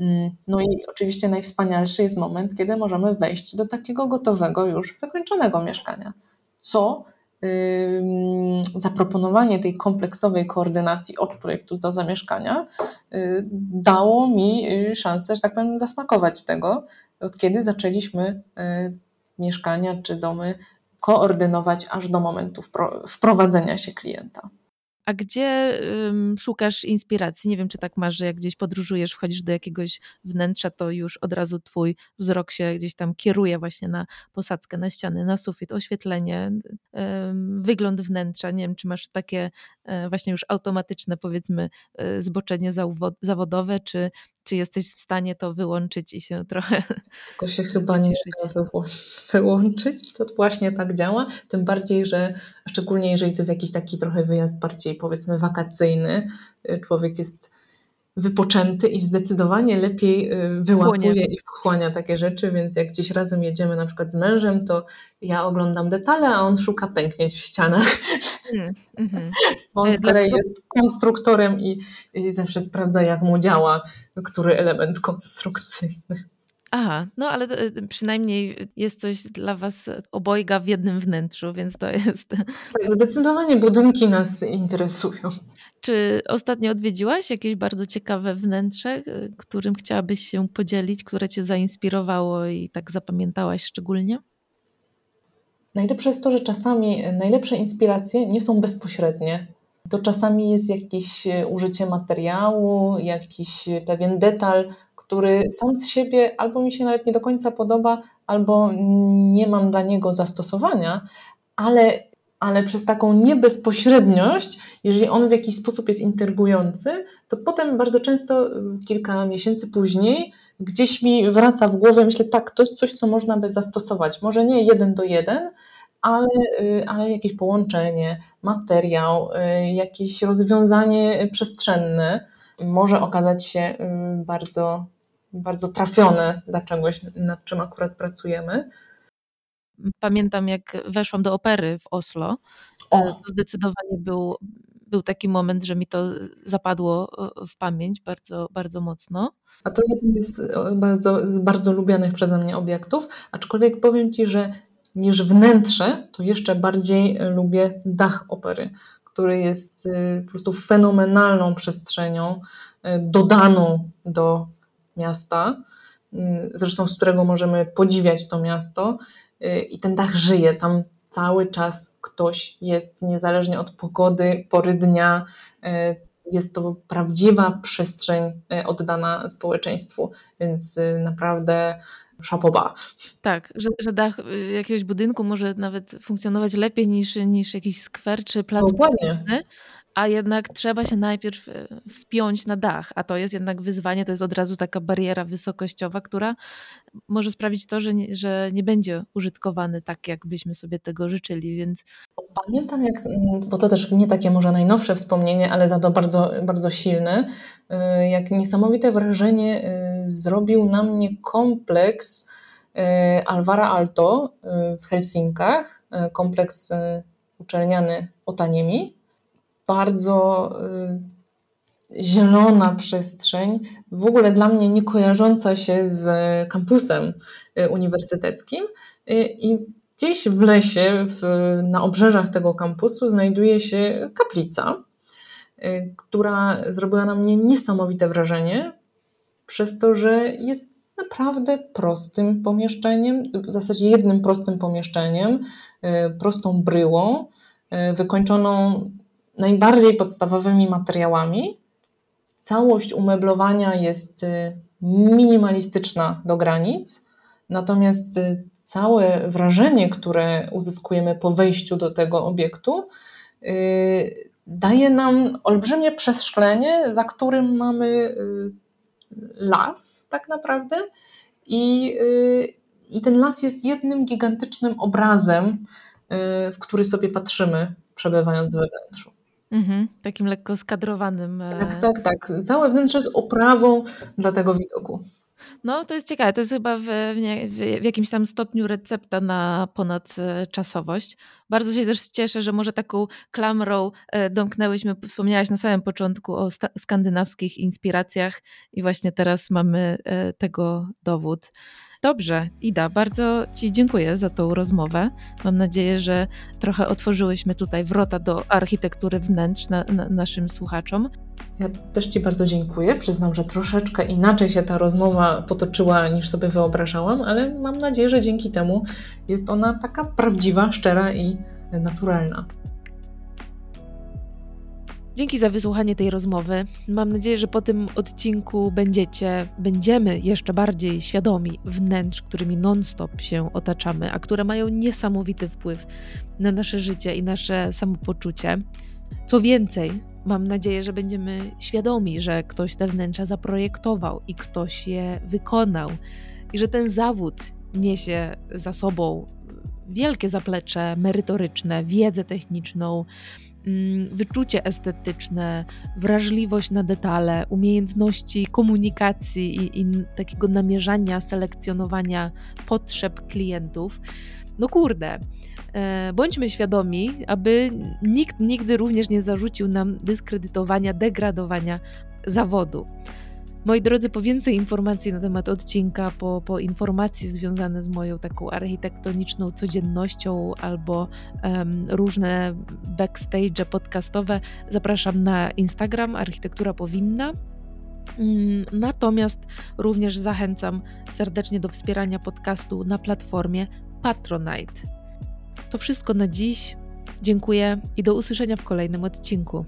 Mm, no i oczywiście najwspanialszy jest moment, kiedy możemy wejść do takiego gotowego, już wykończonego mieszkania, co zaproponowanie tej kompleksowej koordynacji od projektu do zamieszkania y, dało mi y, szansę, że tak powiem, zasmakować tego, od kiedy zaczęliśmy y, mieszkania czy domy koordynować aż do momentu wprowadzenia się klienta. A gdzie um, szukasz inspiracji? Nie wiem, czy tak masz, że jak gdzieś podróżujesz, wchodzisz do jakiegoś wnętrza, to już od razu twój wzrok się gdzieś tam kieruje właśnie na posadzkę, na ściany, na sufit, oświetlenie, um, wygląd wnętrza. Nie wiem, czy masz takie um, właśnie już automatyczne, powiedzmy, e, zboczenie zawodowe, czy, czy jesteś w stanie to wyłączyć i się trochę. (laughs) Tylko się chyba nie da wyłączyć. To właśnie tak działa. Tym bardziej, że szczególnie jeżeli to jest jakiś taki trochę wyjazd bardziej powiedzmy wakacyjny, y, człowiek jest wypoczęty i zdecydowanie lepiej y, wyłapuje i wchłania takie rzeczy, więc jak gdzieś razem jedziemy na przykład z mężem, to ja oglądam detale, a on szuka pęknięć w ścianach. Mm, mm-hmm. Bo on e, z kolei jest konstruktorem i, i zawsze sprawdza, jak mu działa który element konstrukcyjny. Aha, no ale e, przynajmniej jest coś dla Was obojga w jednym wnętrzu, więc to jest. Tak, zdecydowanie budynki nas interesują. Czy ostatnio odwiedziłaś jakieś bardzo ciekawe wnętrze, e, którym chciałabyś się podzielić, które Cię zainspirowało i tak zapamiętałaś szczególnie? Najlepsze jest to, że czasami najlepsze inspiracje nie są bezpośrednie. To czasami jest jakieś e, użycie materiału, jakiś pewien detal, który sam z siebie albo mi się nawet nie do końca podoba, albo nie mam dla niego zastosowania, ale, ale przez taką niebezpośredniość, jeżeli on w jakiś sposób jest intrygujący, to potem bardzo często, kilka miesięcy później, gdzieś mi wraca w głowę, myślę, tak, to jest coś, co można by zastosować. Może nie jeden do jeden, ale, y, ale jakieś połączenie, materiał, y, jakieś rozwiązanie przestrzenne może okazać się y, bardzo, bardzo trafione dla czegoś, nad czym akurat pracujemy. Pamiętam, jak weszłam do opery w Oslo. To zdecydowanie był, był taki moment, że mi to zapadło w pamięć bardzo, bardzo mocno. A to jeden z bardzo, z bardzo lubianych przeze mnie obiektów, aczkolwiek powiem Ci, że niż wnętrze, to jeszcze bardziej lubię dach opery, który jest y, po prostu fenomenalną przestrzenią, y, dodaną do miasta, y, zresztą z którego możemy podziwiać to miasto i ten dach żyje, tam cały czas ktoś jest, niezależnie od pogody, pory dnia. Jest to prawdziwa przestrzeń oddana społeczeństwu, więc naprawdę szapoba. Tak, że, że dach y, jakiegoś budynku może nawet funkcjonować lepiej niż, niż jakiś skwer czy plac publiczny, a jednak trzeba się najpierw e, wspiąć na dach, a to jest jednak wyzwanie, to jest od razu taka bariera wysokościowa, która może sprawić to, że nie, że nie będzie użytkowany tak, jakbyśmy sobie tego życzyli, więc... Pamiętam, jak, bo to też nie takie może najnowsze wspomnienie, ale za to bardzo, bardzo silne, e, jak niesamowite wrażenie e, zrobił na mnie kompleks Alvara Alto w Helsinkach, kompleks uczelniany Otaniemi, bardzo y, zielona przestrzeń, w ogóle dla mnie nie kojarząca się z kampusem y, uniwersyteckim. Y, I gdzieś w lesie, w, na obrzeżach tego kampusu, znajduje się kaplica, która zrobiła na mnie niesamowite wrażenie, przez to, że jest naprawdę prostym pomieszczeniem, w zasadzie jednym prostym pomieszczeniem, prostą bryłą, wykończoną najbardziej podstawowymi materiałami. Całość umeblowania jest y, minimalistyczna do granic, natomiast y, całe wrażenie, które uzyskujemy po wejściu do tego obiektu, y, daje nam olbrzymie przeszklenie, za którym mamy las, tak naprawdę. I, I ten las jest jednym gigantycznym obrazem, w który sobie patrzymy, przebywając we wnętrzu. Mhm, takim lekko skadrowanym. Tak, e, tak, tak. Całe wnętrze jest oprawą dla tego widoku. No, to jest ciekawe. To jest chyba w, w, w, jakimś tam stopniu recepta na ponadczasowość. Bardzo się też cieszę, że może taką klamrą e, domknęłyśmy, wspomniałaś na samym początku o skandynawskich inspiracjach i właśnie teraz mamy e, tego dowód. Dobrze, Ida, bardzo Ci dziękuję za tą rozmowę. Mam nadzieję, że trochę otworzyłyśmy tutaj wrota do architektury wnętrz na, na naszym słuchaczom. Ja też Ci bardzo dziękuję. Przyznam, że troszeczkę inaczej się ta rozmowa potoczyła niż sobie wyobrażałam, ale mam nadzieję, że dzięki temu jest ona taka prawdziwa, szczera i naturalna. Dzięki za wysłuchanie tej rozmowy. Mam nadzieję, że po tym odcinku będziecie, będziemy jeszcze bardziej świadomi wnętrz, którymi non-stop się otaczamy, a które mają niesamowity wpływ na nasze życie i nasze samopoczucie. Co więcej, mam nadzieję, że będziemy świadomi, że ktoś te wnętrza zaprojektował i ktoś je wykonał, i że ten zawód niesie za sobą wielkie zaplecze merytoryczne, wiedzę techniczną, wyczucie estetyczne, wrażliwość na detale, umiejętności komunikacji i, i takiego namierzania, selekcjonowania potrzeb klientów. No kurde, e, bądźmy świadomi, aby nikt nigdy również nie zarzucił nam dyskredytowania, degradowania zawodu. Moi drodzy, po więcej informacji na temat odcinka, po, po informacje związane z moją taką architektoniczną codziennością albo um, różne backstage podcastowe, zapraszam na Instagram Architektura Powinna. Mm, natomiast również zachęcam serdecznie do wspierania podcastu na platformie Patronite. To wszystko na dziś. Dziękuję i do usłyszenia w kolejnym odcinku.